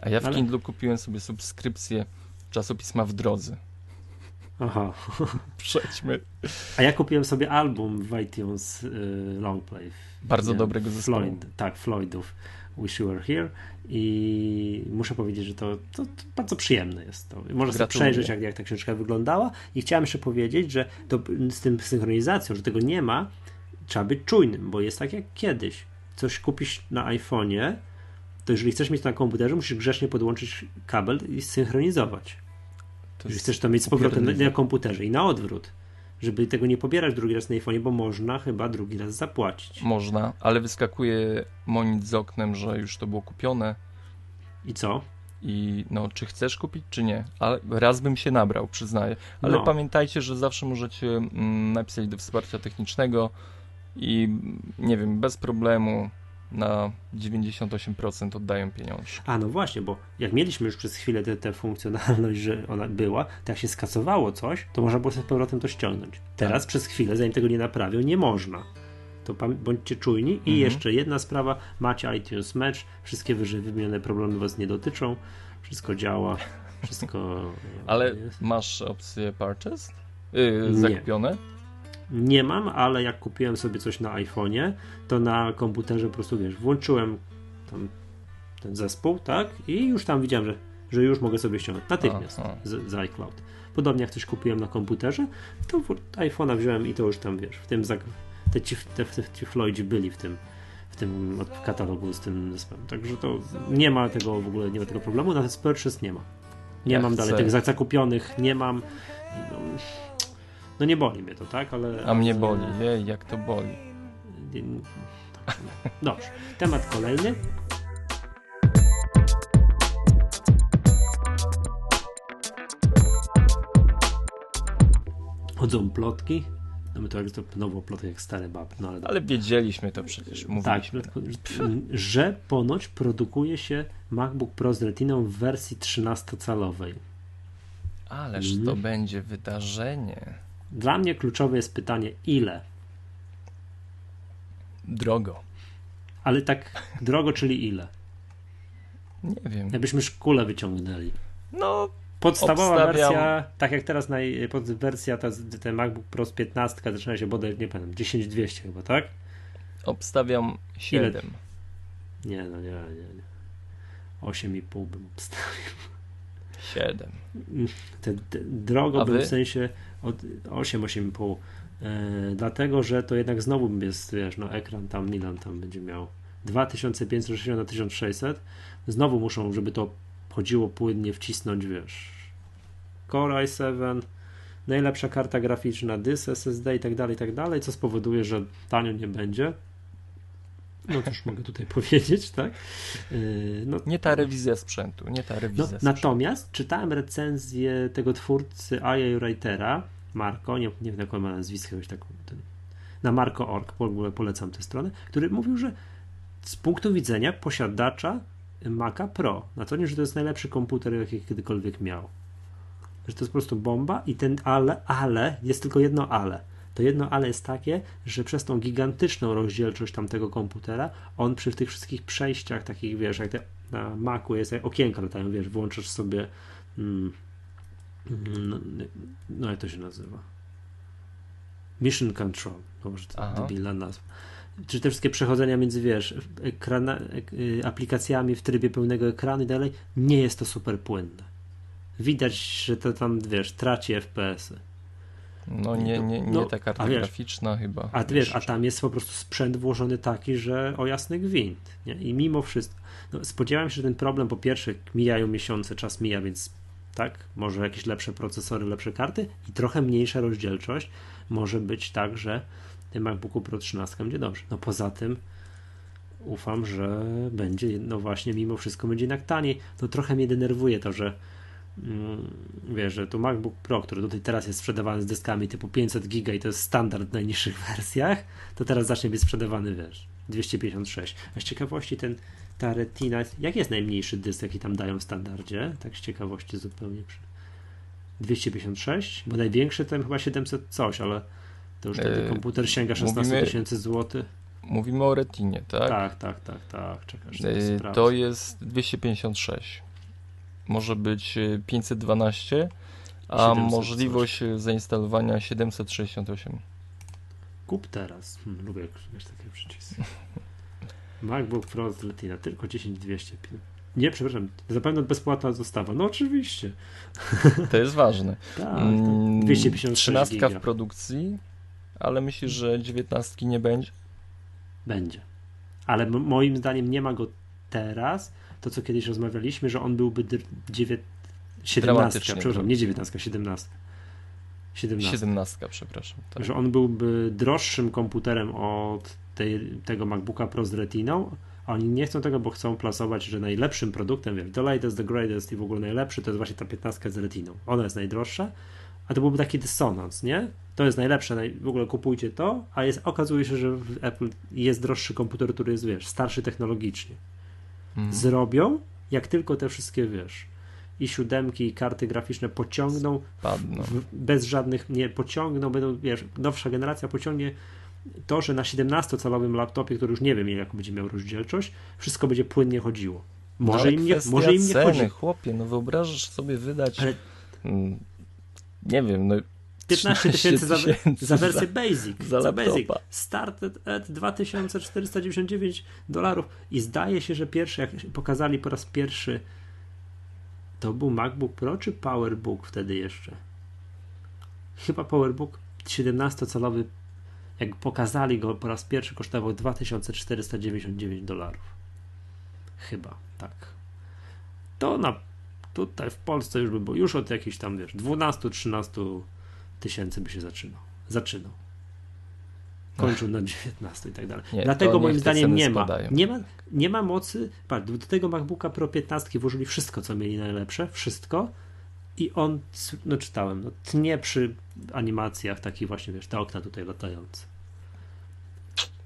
A ja w Ale... Kindle kupiłem sobie subskrypcję czasopisma w drodze. Aha. Przejdźmy. A ja kupiłem sobie album w iTunes y, Longplay. Bardzo nie, dobrego zespołu. Floyd, tak, Floydów. Wish You Were Here i muszę powiedzieć, że to, to, to bardzo przyjemne jest. To. Można sobie przejrzeć, jak, jak ta książka wyglądała i chciałem jeszcze powiedzieć, że to, z tym synchronizacją, że tego nie ma, trzeba być czujnym, bo jest tak jak kiedyś. Coś kupisz na iPhone'ie, to jeżeli chcesz mieć to na komputerze, musisz grzecznie podłączyć kabel i synchronizować. To jeżeli chcesz to mieć z powrotem na, na, komputerze i na odwrót. Żeby tego nie pobierać drugi raz na iPhone, bo można chyba drugi raz zapłacić. Można, ale wyskakuje monit z oknem, że już to było kupione. I co? I no, czy chcesz kupić, czy nie? Ale raz bym się nabrał, przyznaję. Ale no. pamiętajcie, że zawsze możecie mm, napisać do wsparcia technicznego i nie wiem, bez problemu na 98% oddają pieniądze. A no właśnie, bo jak mieliśmy już przez chwilę tę funkcjonalność, że ona była, to jak się skasowało coś, to można było sobie z powrotem to ściągnąć. Teraz tak. przez chwilę, zanim tego nie naprawią, nie można. To bądźcie czujni. I mhm. jeszcze jedna sprawa, macie iTunes Match, wszystkie wyżej wymienione problemy was nie dotyczą, wszystko działa, wszystko... Ale masz opcję purchased? Yy, zakupione? Nie. Nie mam, ale jak kupiłem sobie coś na iPhone'ie, to na komputerze po prostu wiesz, włączyłem tam ten zespół, tak? I już tam widziałem, że, że już mogę sobie ściągnąć natychmiast z, z iCloud. Podobnie jak coś kupiłem na komputerze, to iPhone'a wziąłem i to już tam wiesz, w tym te ci, te ci Floydzi byli w tym w tym katalogu z tym zespołem. Także to nie ma tego w ogóle, nie ma tego problemu, natomiast Purchase nie ma. Nie ja mam chcę. dalej tych zakupionych, nie mam. No, no nie boli mnie to, tak? Ale, A mnie boli, jej, jak to boli. Dobrze, temat kolejny. Chodzą plotki. No my to jak to znowu ploty jak stare bab. No ale, ale wiedzieliśmy to przecież, mówiliśmy. Tak, że ponoć produkuje się MacBook Pro z Retiną w wersji 13-calowej. Ależ mm. to będzie wydarzenie. Dla mnie kluczowe jest pytanie, ile? Drogo. Ale tak drogo, czyli ile? Nie wiem. Jakbyśmy szkule wyciągnęli. No. Podstawowa obstawiam... wersja, tak jak teraz naj, pod wersja, ta, ten MacBook Pro z 15 zaczyna się bodaj, nie pamiętam, 10200 chyba, tak? Obstawiam 7. Ile? Nie, no nie, nie, nie. 8,5 bym obstawił. 7. Te, te, drogo bym w sensie od 8, 8,5. E, dlatego, że to jednak znowu jest, wiesz, no ekran tam, Milan tam będzie miał 2560 na 1600. Znowu muszą, żeby to chodziło płynnie, wcisnąć, wiesz, Core i7, najlepsza karta graficzna, dysk, SSD i tak dalej, i tak dalej, co spowoduje, że tanio nie będzie. No też mogę tutaj powiedzieć, tak? Yy, no, nie ta rewizja sprzętu, nie ta rewizja no, Natomiast czytałem recenzję tego twórcy IA Writera, Marco, nie, nie wiem jak on ma nazwisko, tak, ten, na Marco.org, w ogóle polecam tę stronę, który mówił, że z punktu widzenia posiadacza Maca Pro, na to nie, że to jest najlepszy komputer, jaki kiedykolwiek miał. Że to jest po prostu bomba i ten ale, ale, jest tylko jedno ale. To jedno ale jest takie, że przez tą gigantyczną rozdzielczość tamtego komputera, on przy tych wszystkich przejściach takich, wiesz, jak te, na Macu jest, jak okienka latają, wiesz, włączasz sobie mm, mm no, no jak to się nazywa? Mission Control. Może to debilna nazwa czy te wszystkie przechodzenia między, wiesz, ekrana, y, aplikacjami w trybie pełnego ekranu i dalej, nie jest to super płynne. Widać, że to tam, wiesz, traci FPS-y. No nie, nie, nie no, ta karta wiesz, graficzna chyba. A wiesz, a tam jest po prostu sprzęt włożony taki, że o jasny gwint. Nie? I mimo wszystko, no, spodziewałem się, że ten problem po pierwsze mijają miesiące, czas mija, więc tak, może jakieś lepsze procesory, lepsze karty i trochę mniejsza rozdzielczość. Może być tak, że tym MacBooku Pro 13 będzie dobrze. No poza tym ufam, że będzie, no właśnie, mimo wszystko będzie jednak taniej. No trochę mnie denerwuje to, że wiesz, że tu MacBook Pro, który tutaj teraz jest sprzedawany z dyskami typu 500 giga i to jest standard w najniższych wersjach, to teraz zacznie być sprzedawany, wiesz, 256. A z ciekawości ten, ta Retina, jaki jest najmniejszy dysk, jaki tam dają w standardzie? Tak z ciekawości zupełnie. 256? Bo największy to chyba 700 coś, ale to już wtedy e, komputer sięga 16 tysięcy złotych. Mówimy o Retinie, tak? Tak, tak, tak, tak. To, to jest 256. Może być 512, e, a możliwość coś. zainstalowania 768. Kup teraz. Hmm, lubię jak wiesz, takie przyciski. MacBook Pro z Retina, tylko 10200. Nie, przepraszam, zapewne bezpłatna dostawa. No oczywiście. To jest ważne. tak, 256 mm, 13 giga. w produkcji, ale myślisz, że dziewiętnastki nie będzie? Będzie. Ale moim zdaniem nie ma go teraz. To, co kiedyś rozmawialiśmy, że on byłby dziewię... 17, przepraszam, nie 19, 17. 17. 17, przepraszam. Tak. Że on byłby droższym komputerem od tej, tego MacBooka Pro z Retiną, a oni nie chcą tego, bo chcą plasować, że najlepszym produktem, wiesz, the latest, the greatest i w ogóle najlepszy to jest właśnie ta 15 z Retiną. Ona jest najdroższa, a to byłby taki dysonans, nie? To jest najlepsze, w ogóle kupujcie to, a jest, okazuje się, że w Apple jest droższy komputer, który jest, wiesz, starszy technologicznie. Hmm. Zrobią, jak tylko te wszystkie, wiesz, i siódemki, i karty graficzne pociągną, w, bez żadnych, nie, pociągną, będą, wiesz, nowsza generacja pociągnie to, że na 17-calowym laptopie, który już nie wiem, jaką będzie miał rozdzielczość, wszystko będzie płynnie chodziło. Może, no, im, nie, może im nie ceny, chodzi. chłopie, no wyobrażasz sobie wydać ale... Mm, nie wiem, no 15 tysięcy za, za wersję Basic. Za, za Basic. Started at 2499 dolarów. I zdaje się, że pierwszy, jak pokazali po raz pierwszy, to był MacBook Pro czy PowerBook wtedy jeszcze? Chyba PowerBook 17-calowy, jak pokazali go po raz pierwszy, kosztował 2499 dolarów. Chyba, tak. To na Tutaj w Polsce już by było, już od jakichś tam, wiesz, 12-13 tysięcy by się zaczynał. Zaczynał. Kończył na 19 i tak dalej. Nie, Dlatego moim zdaniem nie ma, nie ma. Nie ma mocy. Patrz, do tego MacBooka Pro 15 włożyli wszystko, co mieli najlepsze, wszystko. I on, no czytałem, no, tnie przy animacjach takich właśnie, wiesz, te okna tutaj latające.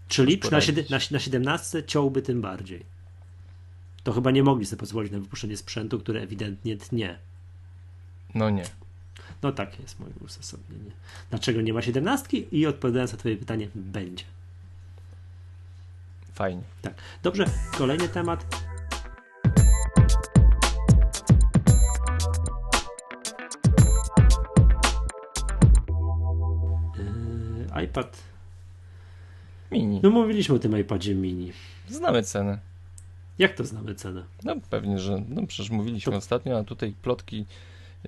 Czyli na, na, na 17 ciąłby tym bardziej to chyba nie mogli sobie pozwolić na wypuszczenie sprzętu, który ewidentnie tnie. No nie. No tak jest moje uzasadnienie. Dlaczego nie ma 17? I odpowiadając na Twoje pytanie, będzie. Fajnie. Tak. Dobrze, kolejny temat. Yy, iPad mini. No mówiliśmy o tym iPadzie mini. Znamy cenę. Jak to znamy cenę? No pewnie, że no przecież mówiliśmy to... ostatnio, a tutaj plotki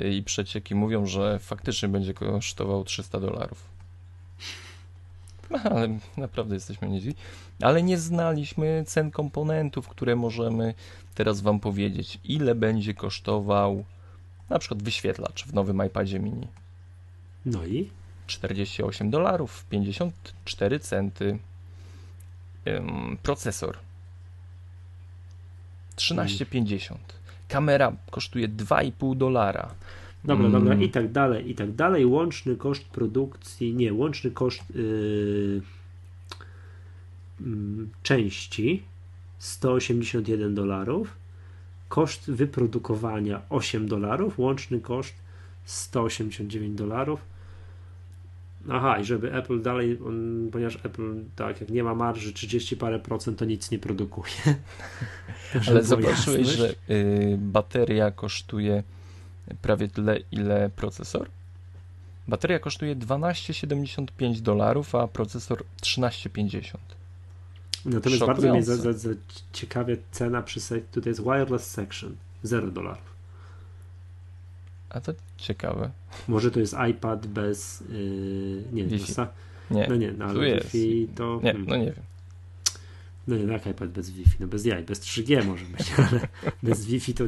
i przecieki mówią, że faktycznie będzie kosztował 300 dolarów. No, ale naprawdę jesteśmy niedźwi. Ale nie znaliśmy cen komponentów, które możemy teraz Wam powiedzieć. Ile będzie kosztował Na przykład wyświetlacz w nowym iPadzie mini. No i? 48 dolarów, 54 centy. Ym, procesor 13,50. Kamera kosztuje 2,5 dolara. Dobra, mm. dobra, i tak dalej, i tak dalej. Łączny koszt produkcji, nie, łączny koszt yy, yy, części 181 dolarów, koszt wyprodukowania 8 dolarów, łączny koszt 189 dolarów. Aha, i żeby Apple dalej, on, ponieważ Apple tak, jak nie ma marży 30 parę procent, to nic nie produkuje. Ale zobaczyłeś, że y, bateria kosztuje prawie tyle, ile procesor? Bateria kosztuje 12,75 dolarów, a procesor 13,50. Natomiast bardzo mnie za, za, za ciekawie cena przy tutaj jest wireless section 0 dolarów. A to ciekawe. Może to jest iPad bez yy, nie Wi-Fi. Wiem, nie, no nie, no ale Wi-Fi to... Nie, no nie wiem. No nie, jak iPad bez Wi-Fi? No bez jaj, bez 3G może być, ale bez Wi-Fi to...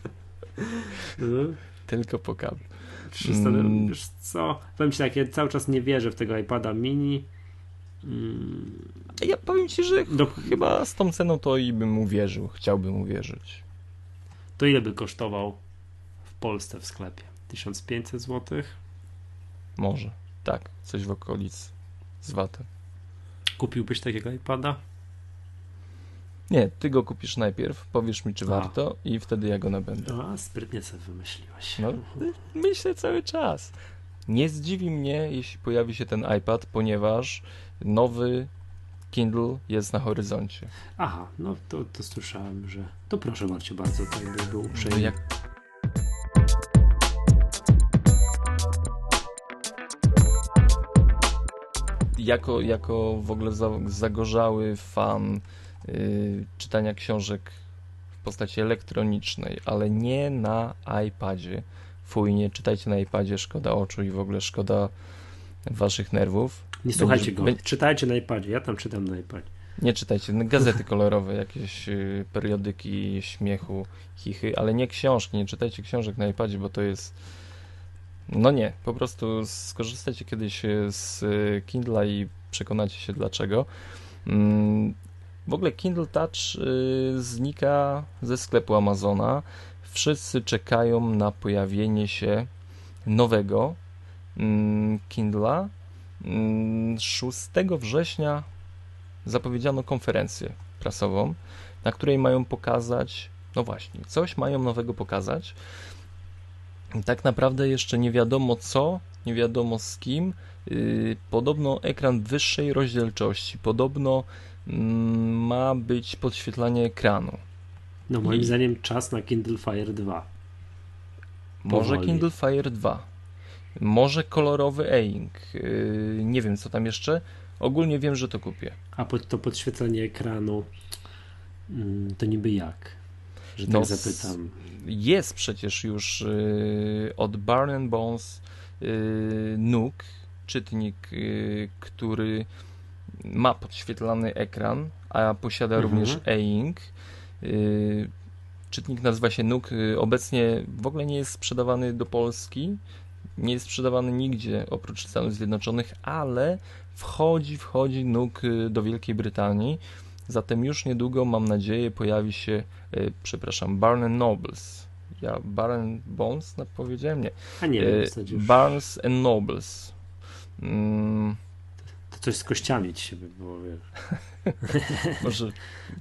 no. Tylko po kablu. 300, mm. Wiesz co? Powiem ci tak, ja cały czas nie wierzę w tego iPada mini. Mm. Ja powiem ci, że Do... chyba z tą ceną to i bym uwierzył, chciałbym uwierzyć. To ile by kosztował Polsce w sklepie? 1500 zł? Może, tak, coś w okolicy z VAT-em. Kupiłbyś takiego iPada? Nie, ty go kupisz najpierw, powiesz mi, czy A. warto i wtedy ja go nabędę. A, sprytnie sobie wymyśliłeś. No, myślę cały czas. Nie zdziwi mnie, jeśli pojawi się ten iPad, ponieważ nowy Kindle jest na horyzoncie. Aha, no to, to słyszałem, że to proszę Marcie bardzo, to jakby był uprzejmy. No jak... Jako, jako w ogóle zagorzały fan yy, czytania książek w postaci elektronicznej, ale nie na iPadzie. Fuj, nie czytajcie na iPadzie, szkoda oczu i w ogóle szkoda waszych nerwów. Nie słuchajcie go, czytajcie na iPadzie, ja tam czytam na iPadzie. Nie czytajcie, no, gazety kolorowe, jakieś y, periodyki śmiechu, chichy, ale nie książki, nie czytajcie książek na iPadzie, bo to jest no nie, po prostu skorzystajcie kiedyś z y, Kindla i przekonacie się dlaczego. Mm, w ogóle Kindle Touch y, znika ze sklepu Amazona. Wszyscy czekają na pojawienie się nowego mm, Kindla. 6 mm, września zapowiedziano konferencję prasową, na której mają pokazać, no właśnie, coś mają nowego pokazać. Tak naprawdę jeszcze nie wiadomo co, nie wiadomo z kim. Y, podobno ekran wyższej rozdzielczości, podobno Mm, ma być podświetlanie ekranu. No moim I... zdaniem czas na Kindle Fire 2. Może Kindle Fire 2. Może kolorowy e-ink. Yy, nie wiem co tam jeszcze. Ogólnie wiem, że to kupię. A pod, to podświetlenie ekranu yy, to niby jak? Że tak no, zapytam. Jest przecież już yy, od Barn Bones yy, Nook, czytnik, yy, który ma podświetlany ekran, a posiada mhm. również e-ink. Y, czytnik nazywa się. Y, obecnie w ogóle nie jest sprzedawany do Polski. Nie jest sprzedawany nigdzie oprócz Stanów Zjednoczonych, ale wchodzi, wchodzi y, do Wielkiej Brytanii. Zatem już niedługo, mam nadzieję, pojawi się, przepraszam, Barnes Nobles. Ja Barnes Bones powiedziałem? Nie. A nie wiem, Barnes and Nobles. Mm, coś z kościami ci się by było. Może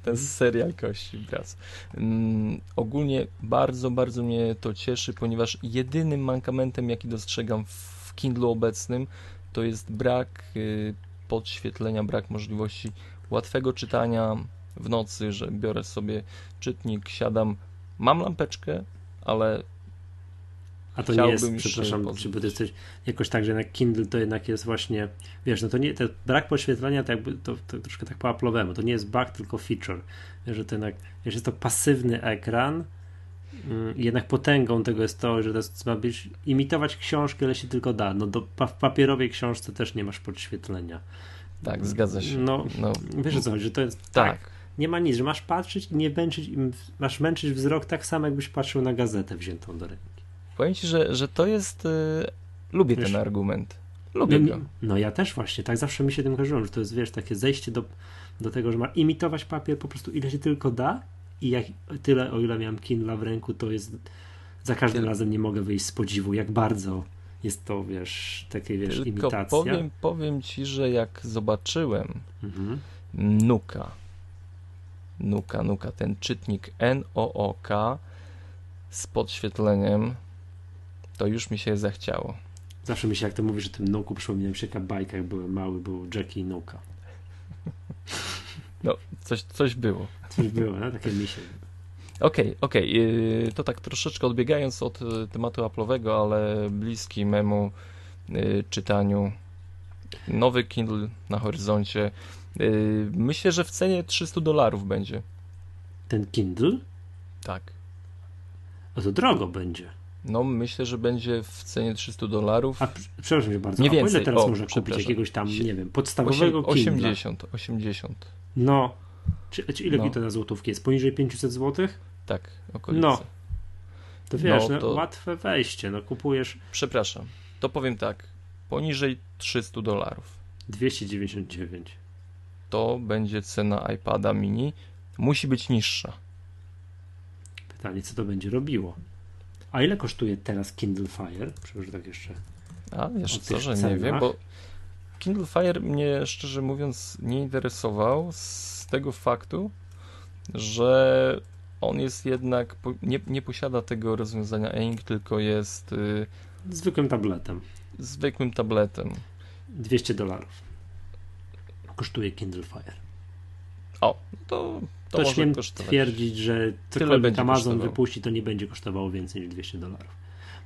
ten serial kości wraz. Um, ogólnie bardzo, bardzo mnie to cieszy, ponieważ jedynym mankamentem, jaki dostrzegam w Kindle obecnym, to jest brak y, podświetlenia, brak możliwości łatwego czytania w nocy, że biorę sobie czytnik, siadam, mam lampeczkę, ale a to nie jest, przepraszam, czy bo to jest jakoś tak, że jednak Kindle to jednak jest właśnie, wiesz, no to nie, to brak podświetlenia to jakby, to, to troszkę tak po Apple'owemu, to nie jest bug, tylko feature, wiesz, że to jednak, wiesz, jest to pasywny ekran mm, jednak potęgą tego jest to, że to jest, ma być, imitować książkę, ile się tylko da, no do, w papierowej książce też nie masz podświetlenia. Tak, zgadza się. No, no. wiesz o co chodzi, że to jest tak. tak nie ma nic, że masz patrzeć i nie męczyć, masz męczyć wzrok tak samo, jakbyś patrzył na gazetę wziętą do ręki. Powiem ci, że, że to jest. Y, lubię wiesz, ten argument. Lubię no, go. No ja też właśnie, tak zawsze mi się tym kojarzyło, że to jest, wiesz, takie zejście do, do tego, że ma imitować papier po prostu ile się tylko da i jak tyle, o ile miałem Kindle w ręku, to jest za każdym razem nie mogę wyjść z podziwu, jak bardzo jest to, wiesz, takie, wiesz, Tylko imitacja. Powiem, powiem ci, że jak zobaczyłem mhm. Nuka, Nuka, Nuka, ten czytnik NOOK z podświetleniem, to już mi się zachciało. Zawsze mi się, jak to mówisz o tym Nuku, przypomina mi się jaka bajka, jak byłem mały, był Jackie i Nuka. No, coś, coś było. Coś było, no? takie misie. Okej, okay, okej. Okay. To tak troszeczkę odbiegając od y, tematu Apple'owego, ale bliski memu y, czytaniu. Nowy Kindle na horyzoncie. Y, myślę, że w cenie 300 dolarów będzie. Ten Kindle? Tak. A to drogo będzie. No, myślę, że będzie w cenie 300 dolarów. A przepraszam cię bardzo. Nie więcej. ile teraz o, można kupić jakiegoś tam, nie wiem, podstawowego 8, 80, 80. No. Czy, czy ile no. to na złotówki jest? Poniżej 500 złotych? Tak, okolice. No. To wiesz, no, no, to... łatwe wejście, no kupujesz... Przepraszam, to powiem tak, poniżej 300 dolarów. 299. To będzie cena iPada mini, musi być niższa. Pytanie, co to będzie robiło? A ile kosztuje teraz Kindle Fire? Przecież tak jeszcze. A wiesz co, że cenach? nie wiem, bo Kindle Fire mnie szczerze mówiąc nie interesował z tego faktu, że on jest jednak, nie, nie posiada tego rozwiązania Ink, tylko jest y, zwykłym tabletem. Zwykłym tabletem. 200 dolarów kosztuje Kindle Fire. O, to to, to śmiem kosztować. twierdzić, że cokolwiek Amazon wypuści, to nie będzie kosztowało więcej niż 200 dolarów.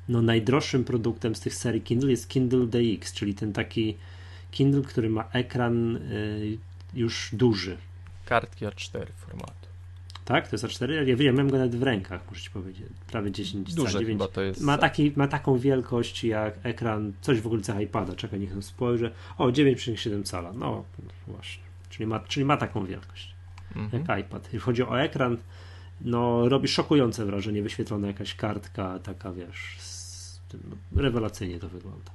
No najdroższym produktem z tych serii Kindle jest Kindle DX, czyli ten taki Kindle, który ma ekran y, już duży. Kartki A4 formatu. Tak? To jest A4? Ja wiem, mam go nawet w rękach, muszę ci powiedzieć. Prawie 10 Duże 9. chyba to jest. Ma, taki, ma taką wielkość jak ekran, coś w okolicach iPada. Czekaj, niech spojrzę. O, 9,7 cala. No właśnie. Czyli ma, czyli ma taką wielkość mhm. jak iPad. Jeśli chodzi o ekran, no robi szokujące wrażenie, wyświetlona jakaś kartka, taka wiesz, tym, no, rewelacyjnie to wygląda.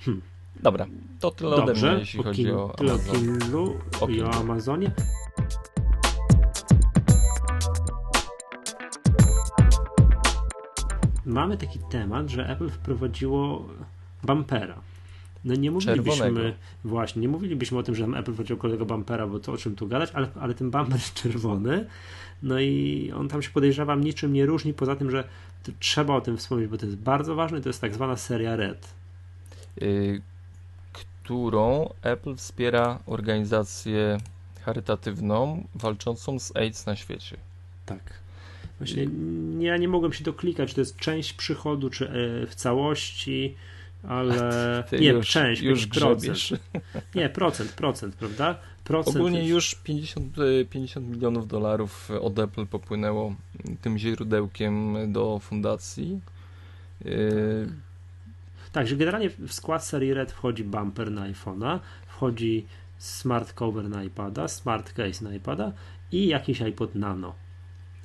Hmm. Dobra, to tyle Dobrze, ode mnie, jeśli chodzi o tyle Amazon. o Kindlu i o Amazonie. Mamy taki temat, że Apple wprowadziło bumpera. No nie mówilibyśmy, Czerwonego. właśnie, nie mówilibyśmy o tym, że Apple wziął kolejnego bumpera, bo to o czym tu gadać, ale, ale ten bumper jest czerwony, no i on tam się podejrzewam niczym nie różni, poza tym, że trzeba o tym wspomnieć, bo to jest bardzo ważne, to jest tak zwana seria Red. Yy, którą Apple wspiera organizację charytatywną walczącą z AIDS na świecie. Tak. Właśnie ja nie mogłem się doklikać, czy to jest część przychodu, czy e, w całości, ale nie, już, część, już procent. Nie, procent, procent, prawda? Procent Ogólnie jest... już 50, 50 milionów dolarów od Apple popłynęło tym źródełkiem do fundacji. Tak. tak, że generalnie w skład serii Red wchodzi bumper na iPhone'a, wchodzi smart cover na iPada, smart case na iPada i jakiś iPod Nano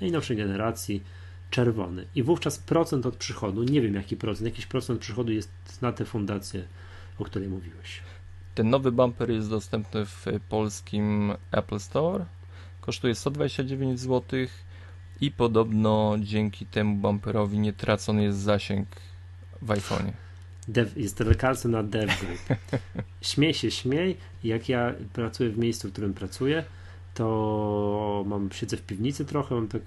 najnowszej generacji czerwony. I wówczas procent od przychodu, nie wiem jaki procent, jakiś procent przychodu jest na tę fundację, o której mówiłeś. Ten nowy bumper jest dostępny w polskim Apple Store. Kosztuje 129 zł i podobno dzięki temu bumperowi nie tracony jest zasięg w iPhone'ie. Dev, jest lekarstwem na DevGroup. Śmiej się, śmiej. Jak ja pracuję w miejscu, w którym pracuję, to mam, siedzę w piwnicy trochę, mam tak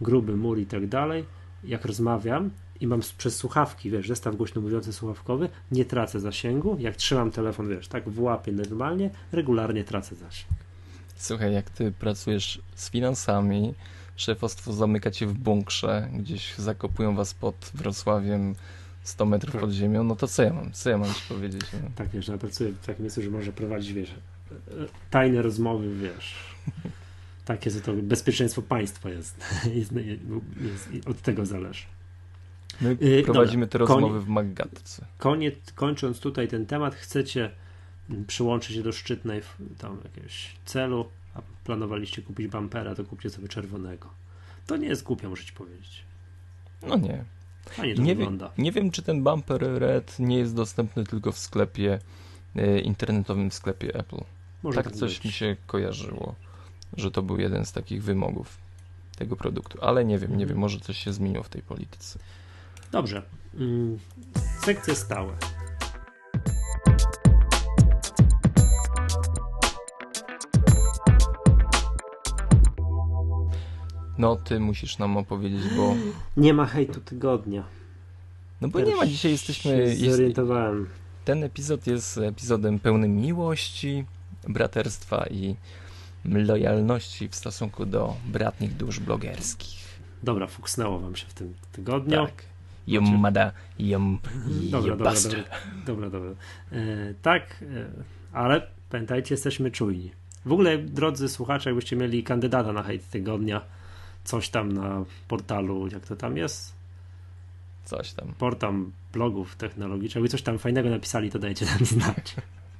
gruby mur i tak dalej. Jak rozmawiam i mam przez słuchawki, wiesz, zestaw głośno mówiący słuchawkowy, nie tracę zasięgu. Jak trzymam telefon, wiesz, tak w łapie normalnie, regularnie tracę zasięg. Słuchaj, jak ty pracujesz z finansami, szefostwo zamyka cię w bunkrze, gdzieś zakopują was pod Wrocławiem 100 metrów pod ziemią, no to co ja mam? Co ja mam ci powiedzieć? No? Tak, wiesz, ja pracuję w takim miejscu, że można prowadzić, wiesz, tajne rozmowy, wiesz, takie, że to bezpieczeństwo państwa jest, jest, jest od tego zależy. My y, prowadzimy Dobra, te rozmowy w Maggatce. Koniec, kończąc tutaj ten temat, chcecie przyłączyć się do szczytnej tam jakiegoś celu, a planowaliście kupić bumpera, to kupcie sobie czerwonego. To nie jest głupio, muszę ci powiedzieć. No nie. Fajnie to nie, wygląda. Wie, nie wiem, czy ten bumper red nie jest dostępny tylko w sklepie e, internetowym, w sklepie Apple. Może tak, tak coś być. mi się kojarzyło, że to był jeden z takich wymogów tego produktu, ale nie wiem, nie wiem, może coś się zmieniło w tej polityce. Dobrze. Mm, sekcje stałe. No, ty musisz nam opowiedzieć, bo. Nie ma hejtu tygodnia. No bo nie ma, dzisiaj jesteśmy. Zorientowałem. Jest, ten epizod jest epizodem pełnym miłości, braterstwa i lojalności w stosunku do bratnich dusz blogerskich. Dobra, fuksnęło wam się w tym tygodniu. Tak. Yumada, yum, dobra, dobra, dobra, dobra, dobra. E, tak, e, ale pamiętajcie, jesteśmy czujni. W ogóle, drodzy słuchacze, jakbyście mieli kandydata na hejt tygodnia, coś tam na portalu, jak to tam jest? Coś tam. Portal blogów technologicznych, jakby coś tam fajnego napisali, to dajcie nam znać.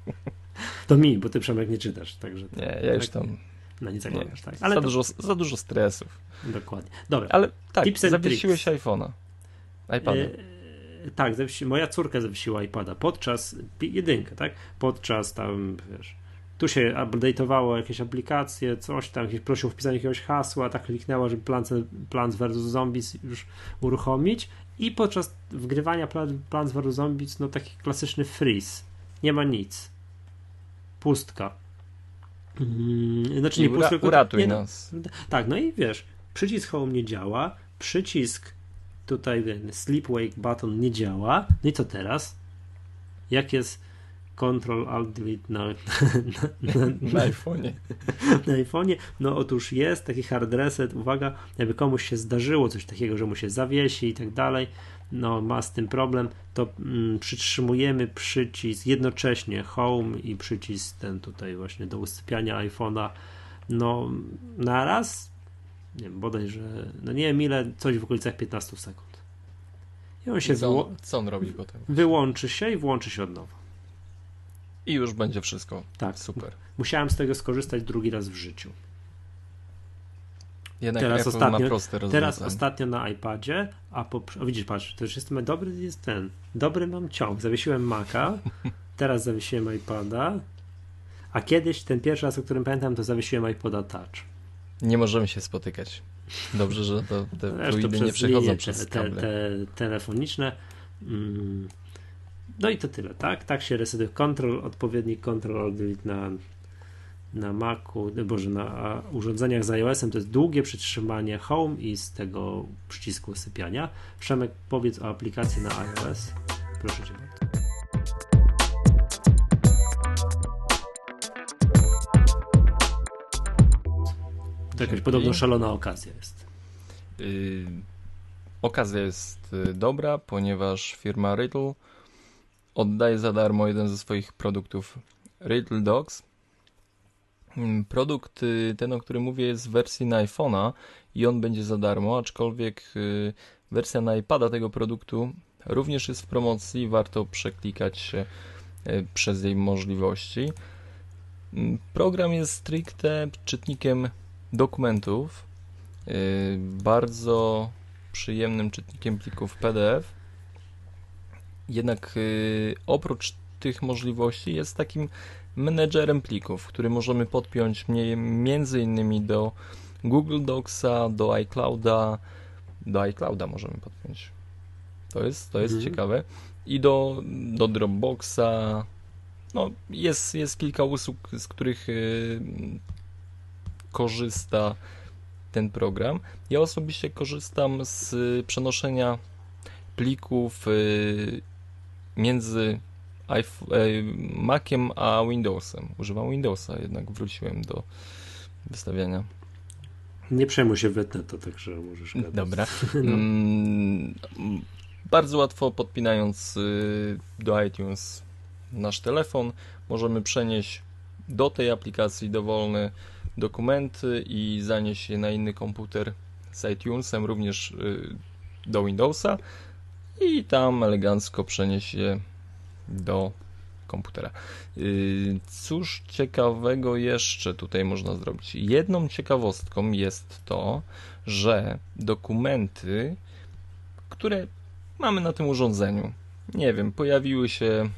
To mi, bo ty Przemek nie czytasz, także... Nie, ja już tam... No nie zaglądasz, tak. Ale za, to... dużo, za dużo stresów. Dokładnie. Dobra. Ale tak, zawiesiłeś iPhone'a. iPada. E, tak, moja córka zawiesiła iPada podczas jedynkę, tak? Podczas tam, wiesz, tu się update'owało jakieś aplikacje, coś tam, prosił o wpisanie jakiegoś hasła, tak kliknęła, żeby Plants, Plants vs. Zombies już uruchomić i podczas wgrywania Plants vs. Zombies, no taki klasyczny freeze. Nie ma nic. Pustka. Hmm, znaczy nie pustka, uratuj nie, no. nas. tak, no i wiesz, przycisk home nie działa, przycisk tutaj ten sleep wake button nie działa. No i co teraz? Jak jest Control Alt Delete na, na, na, na iPhone'ie. Na iPhone'ie. No otóż jest taki hard reset. Uwaga, jakby komuś się zdarzyło coś takiego, że mu się zawiesi i tak dalej, no ma z tym problem, to mm, przytrzymujemy przycisk jednocześnie Home i przycisk ten tutaj właśnie do usypiania iPhone'a no na raz nie wiem, bodajże, no nie wiem ile, coś w okolicach 15 sekund. I on się I co, co on robi potem? Wyłączy się i włączy się od nowa. I już będzie wszystko. Tak. Super. Musiałem z tego skorzystać drugi raz w życiu. Jednak teraz Apple ostatnio, proste Teraz ostatnio na iPadzie, a po, o, widzisz, patrz, to już jest dobry jest ten. Dobry mam ciąg. Zawiesiłem Maca, teraz zawiesiłem iPada, a kiedyś ten pierwszy raz, o którym pamiętam, to zawiesiłem iPoda Touch. Nie możemy się spotykać. Dobrze, że to, te fluidy nie przechodzą przez te, te, te telefoniczne. Mm, no i to tyle, tak? Tak się resetuje control, odpowiedni control delete na, na Macu, boże, na urządzeniach z iOS-em to jest długie przytrzymanie home i z tego przycisku sypiania. Przemek, powiedz o aplikacji na iOS. Proszę cię bardzo. To jakaś podobno szalona okazja jest. Yy, okazja jest y, dobra, ponieważ firma Riddle oddaje za darmo jeden ze swoich produktów Riddle Dogs. Mm, produkt y, ten, o którym mówię, jest w wersji na iPhone'a i on będzie za darmo, aczkolwiek y, wersja na iPada tego produktu również jest w promocji. Warto przeklikać się y, przez jej możliwości. Mm, program jest stricte czytnikiem dokumentów, bardzo przyjemnym czytnikiem plików PDF jednak oprócz tych możliwości jest takim menedżerem plików, który możemy podpiąć między innymi do Google Docsa, do iClouda, do iClouda możemy podpiąć. To jest, to jest mhm. ciekawe. I do, do Dropboxa. No, jest, jest kilka usług, z których y, korzysta ten program. Ja osobiście korzystam z przenoszenia plików y, między Maciem a Windowsem. Używam Windowsa, jednak wróciłem do wystawiania. Nie przejmuj się, wytnę to, także możesz gadać. Dobra. No. Mm, bardzo łatwo podpinając y, do iTunes nasz telefon, możemy przenieść do tej aplikacji dowolne dokumenty i zanieść je na inny komputer z iTunesem, również y, do Windowsa i tam elegancko przenieść je do komputera. Yy, cóż ciekawego jeszcze tutaj można zrobić? Jedną ciekawostką jest to, że dokumenty, które mamy na tym urządzeniu. Nie wiem, pojawiły się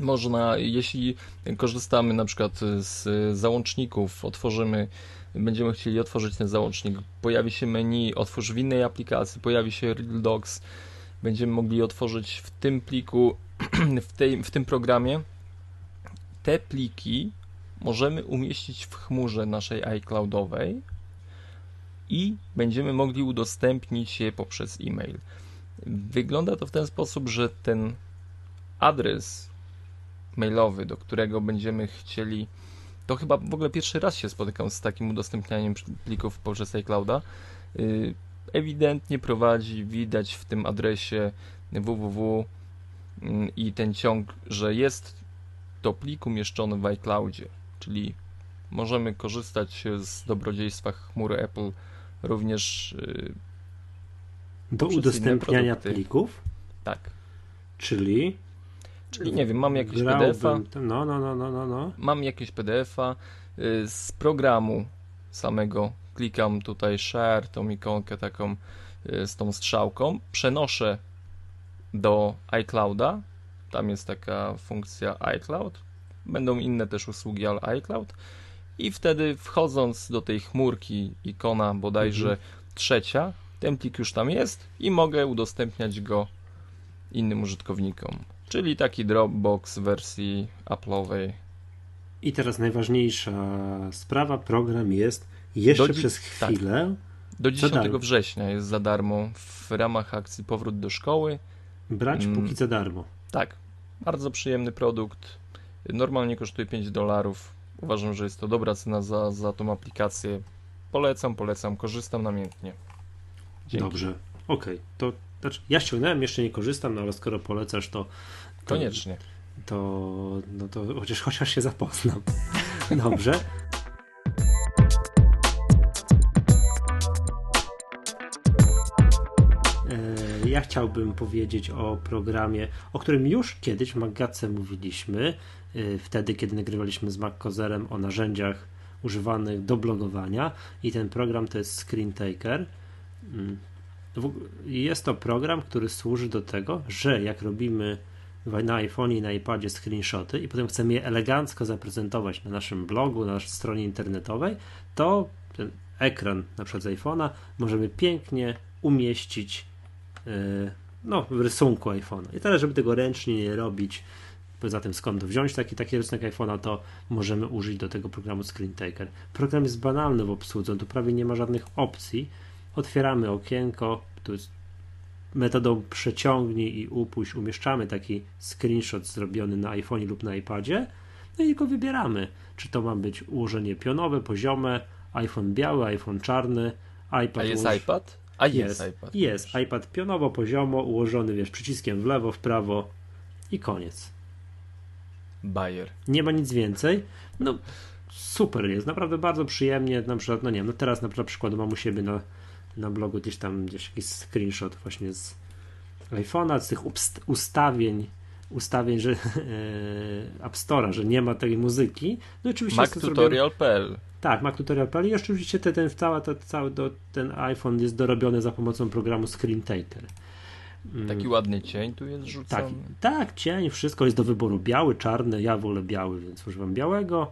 można, jeśli korzystamy na przykład z załączników, otworzymy, będziemy chcieli otworzyć ten załącznik, pojawi się menu, otwórz w innej aplikacji, pojawi się Real Docs, będziemy mogli otworzyć w tym pliku, w, tej, w tym programie. Te pliki możemy umieścić w chmurze naszej iCloudowej i będziemy mogli udostępnić je poprzez e-mail. Wygląda to w ten sposób, że ten adres mailowy, do którego będziemy chcieli. To chyba w ogóle pierwszy raz się spotykam z takim udostępnianiem plików poprzez iClouda. Y, ewidentnie prowadzi, widać w tym adresie www i ten ciąg, że jest to plik umieszczony w iCloudzie, czyli możemy korzystać z dobrodziejstwa chmury Apple również y, do udostępniania plików? Tak. Czyli Czyli nie wiem, mam jakieś PDF-a. No, no, no, no, no, no. Mam jakieś PDF-a y, z programu samego. Klikam tutaj share, tą ikonkę taką y, z tą strzałką. Przenoszę do iClouda. Tam jest taka funkcja iCloud. Będą inne też usługi, ale iCloud. I wtedy wchodząc do tej chmurki, ikona bodajże mhm. trzecia, ten plik już tam jest i mogę udostępniać go innym użytkownikom. Czyli taki Dropbox w wersji Apple'owej. I teraz najważniejsza sprawa, program jest jeszcze przez tak. chwilę. Tak. Do 10 września jest za darmo w ramach akcji Powrót do szkoły. Brać mm, póki za darmo. Tak. Bardzo przyjemny produkt. Normalnie kosztuje 5 dolarów. Uważam, że jest to dobra cena za, za tą aplikację. Polecam, polecam, korzystam namiętnie. Dzięki. Dobrze, okej. Okay. To znaczy, ja ściągnąłem, jeszcze nie korzystam, no ale skoro polecasz, to. to Koniecznie. To, no to chociaż, chociaż się zapoznam. Dobrze. Ja chciałbym powiedzieć o programie, o którym już kiedyś w Magace mówiliśmy, e, wtedy kiedy nagrywaliśmy z MacCozerem o narzędziach używanych do blogowania. I ten program to jest Screen mm, jest to program, który służy do tego, że jak robimy na iPhone i na iPadzie screenshoty i potem chcemy je elegancko zaprezentować na naszym blogu, na naszej stronie internetowej, to ten ekran na przykład z iPhone'a możemy pięknie umieścić no, w rysunku iPhone'a. I teraz, żeby tego ręcznie nie robić, poza tym skąd wziąć taki, taki rysunek iPhone'a, to możemy użyć do tego programu Screen Taker. Program jest banalny w obsłudze, tu prawie nie ma żadnych opcji, otwieramy okienko, tu jest metodą przeciągnij i upuść, umieszczamy taki screenshot zrobiony na iPhone lub na iPadzie, no i go wybieramy. Czy to ma być ułożenie pionowe, poziome, iPhone biały, iPhone czarny, iPad. A jest iPad? A jest, jest iPad. Jest iPad pionowo, poziomo, ułożony wiesz, przyciskiem w lewo, w prawo i koniec. Bayer. Nie ma nic więcej. No super jest, naprawdę bardzo przyjemnie. Na przykład, no nie wiem, no teraz na przykład mam u siebie na na blogu gdzieś tam gdzieś jakiś screenshot właśnie z iPhone'a, z tych ustawień ustawień, że e, App Store'a, że nie ma tej muzyki. No oczywiście MacTutorial.pl Tak, MacTutorial.pl i oczywiście ten, ten, cały do, ten iPhone jest dorobiony za pomocą programu Screen Taker. Mm. Taki ładny cień tu jest rzucony. Tak, tak, cień, wszystko jest do wyboru biały, czarny, ja wolę biały, więc używam białego.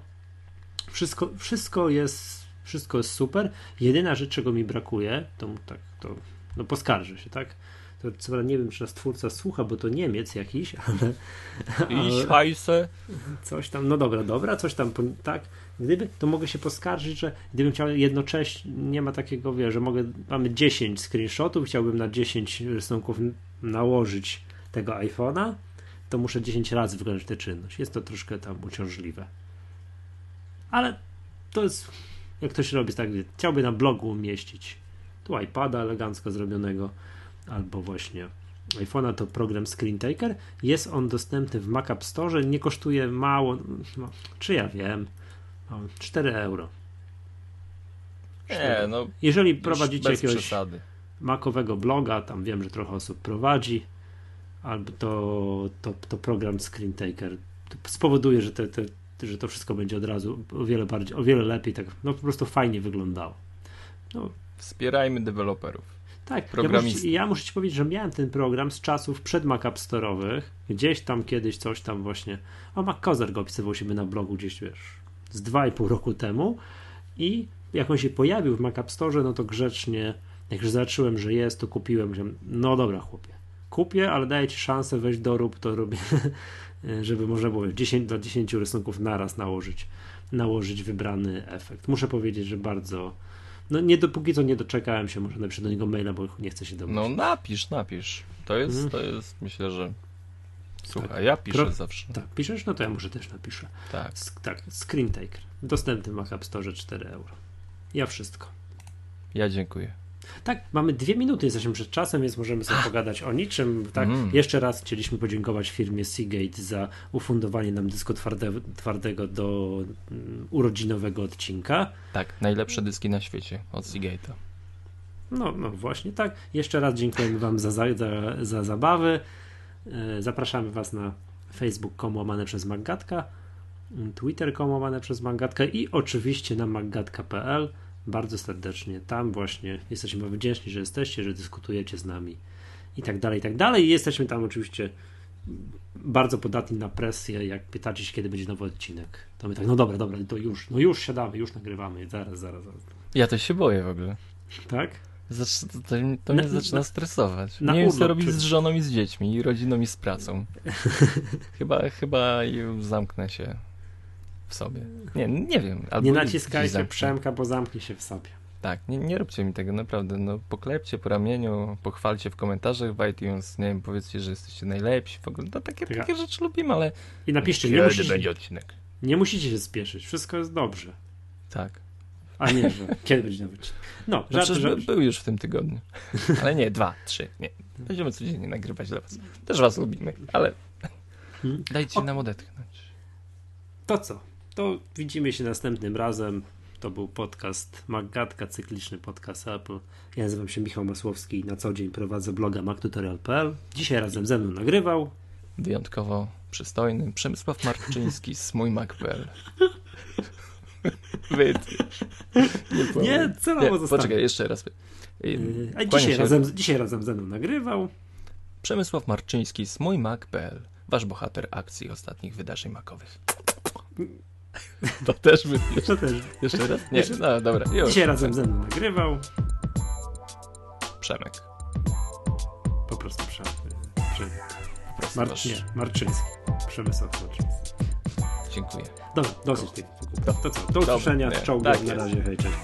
Wszystko, wszystko jest wszystko jest super. Jedyna rzecz, czego mi brakuje, to tak, to no poskarżę się, tak? To co prawda nie wiem, czy nas twórca słucha, bo to Niemiec jakiś, ale... Ich. Coś tam, no dobra, dobra, coś tam, tak. Gdyby, to mogę się poskarżyć, że gdybym chciał jednocześnie, nie ma takiego, wie, że mogę, mamy 10 screenshotów, chciałbym na 10 rysunków nałożyć tego iPhone'a, to muszę 10 razy wykonać tę czynność. Jest to troszkę tam uciążliwe. Ale to jest jak ktoś robi tak, chciałby na blogu umieścić tu iPada elegancko zrobionego, albo właśnie iPhone'a to program Screen Taker. Jest on dostępny w Mac App Store, nie kosztuje mało, no, czy ja wiem, 4 euro. 4. Nie, no, Jeżeli prowadzicie jakiegoś przesady. makowego bloga, tam wiem, że trochę osób prowadzi, albo to, to, to program Screen Taker spowoduje, że te, te że to wszystko będzie od razu o wiele bardziej, o wiele lepiej, tak no po prostu fajnie wyglądało. No. Wspierajmy deweloperów. Tak, ja muszę, ja muszę ci powiedzieć, że miałem ten program z czasów przed Mac App Store'owych, gdzieś tam kiedyś coś tam właśnie, o Mac Kozer go opisywał siebie na blogu gdzieś, wiesz, z 2,5 roku temu. I jak on się pojawił w Mac App Store, no to grzecznie, jak już zobaczyłem, że jest, to kupiłem, no dobra chłopie, kupię, ale daję ci szansę, weź dorób, to robię, żeby można było 10 do 10 rysunków naraz nałożyć, nałożyć wybrany efekt. Muszę powiedzieć, że bardzo no nie dopóki co nie doczekałem się, może napiszę do niego maila, bo nie chcę się domyślić. No napisz, napisz. To jest, mm. to jest myślę, że Słuchaj, tak. ja piszę zawsze. Tak, piszesz? No to ja może też napiszę. Tak. tak, Screen Taker. Dostępny w App Store 4 euro. Ja wszystko. Ja dziękuję. Tak, mamy dwie minuty, jesteśmy przed czasem, więc możemy sobie pogadać o niczym. Tak, mm. jeszcze raz chcieliśmy podziękować firmie Seagate za ufundowanie nam dysku twarde, twardego do um, urodzinowego odcinka. Tak, najlepsze dyski na świecie od Seagate'a. No, no właśnie tak. Jeszcze raz dziękujemy Wam za, za, za zabawy. E, zapraszamy Was na facebook.com łamane przez Maggatka, twitter.com łamane przez Maggatka i oczywiście na maggatka.pl bardzo serdecznie. Tam właśnie jesteśmy wdzięczni, że jesteście, że dyskutujecie z nami i tak dalej, i tak dalej. I jesteśmy tam oczywiście bardzo podatni na presję, jak pytacie się, kiedy będzie nowy odcinek. To my tak, no dobra, dobra, to już, no już siadamy, już nagrywamy, zaraz, zaraz, zaraz. Ja też się boję w ogóle. Tak? Zacz, to, to, mnie na, zaczyna na, stresować. Na nie wiem, co robić z żoną i z dziećmi, i rodziną i z pracą. chyba, chyba zamknę się w sobie. Nie, nie wiem. Albo nie naciskajcie Przemka, bo zamknie się w sobie. Tak, nie, nie róbcie mi tego, naprawdę. No, poklepcie po ramieniu, pochwalcie w komentarzach w iTunes, nie wiem, powiedzcie, że jesteście najlepsi. W ogóle no, takie, takie rzeczy lubimy, ale. I napiszcie, nie, musicie, będzie odcinek. Nie musicie się spieszyć, wszystko jest dobrze. Tak. A nie, że kiedy będzie nowy odcinek. No, no żart, żart. był już w tym tygodniu. Ale nie, dwa, trzy. Nie. Będziemy codziennie nagrywać dla was. Też was lubimy, ale hmm? dajcie o... nam odetchnąć. To co? To widzimy się następnym razem. To był podcast Maggatka, cykliczny podcast Apple. Ja nazywam się Michał Masłowski i na co dzień prowadzę bloga mactutorial.pl. Dzisiaj razem ze mną nagrywał wyjątkowo przystojny Przemysław Marczyński z mój Mac.pl. Nie, nie celowo zostawię. Poczekaj, jeszcze raz. Yy, a dzisiaj, się... razem, dzisiaj razem ze mną nagrywał Przemysław Marczyński z mój Mac.pl. Wasz bohater akcji ostatnich wydarzeń makowych. To też by. To też. Jeszcze raz? Nie, Jeszcze... no dobra. Już. Dzisiaj razem ze mną nagrywał. Przemek. Po prostu Przemek. Przemek. Po prostu Mar... Nie, Marczyński. Przemysław Marczyński. Dziękuję. Dobra, dosyć tych To, to co? Do usłyszenia. Czołgiem. Tak na razie. Hej, cześć.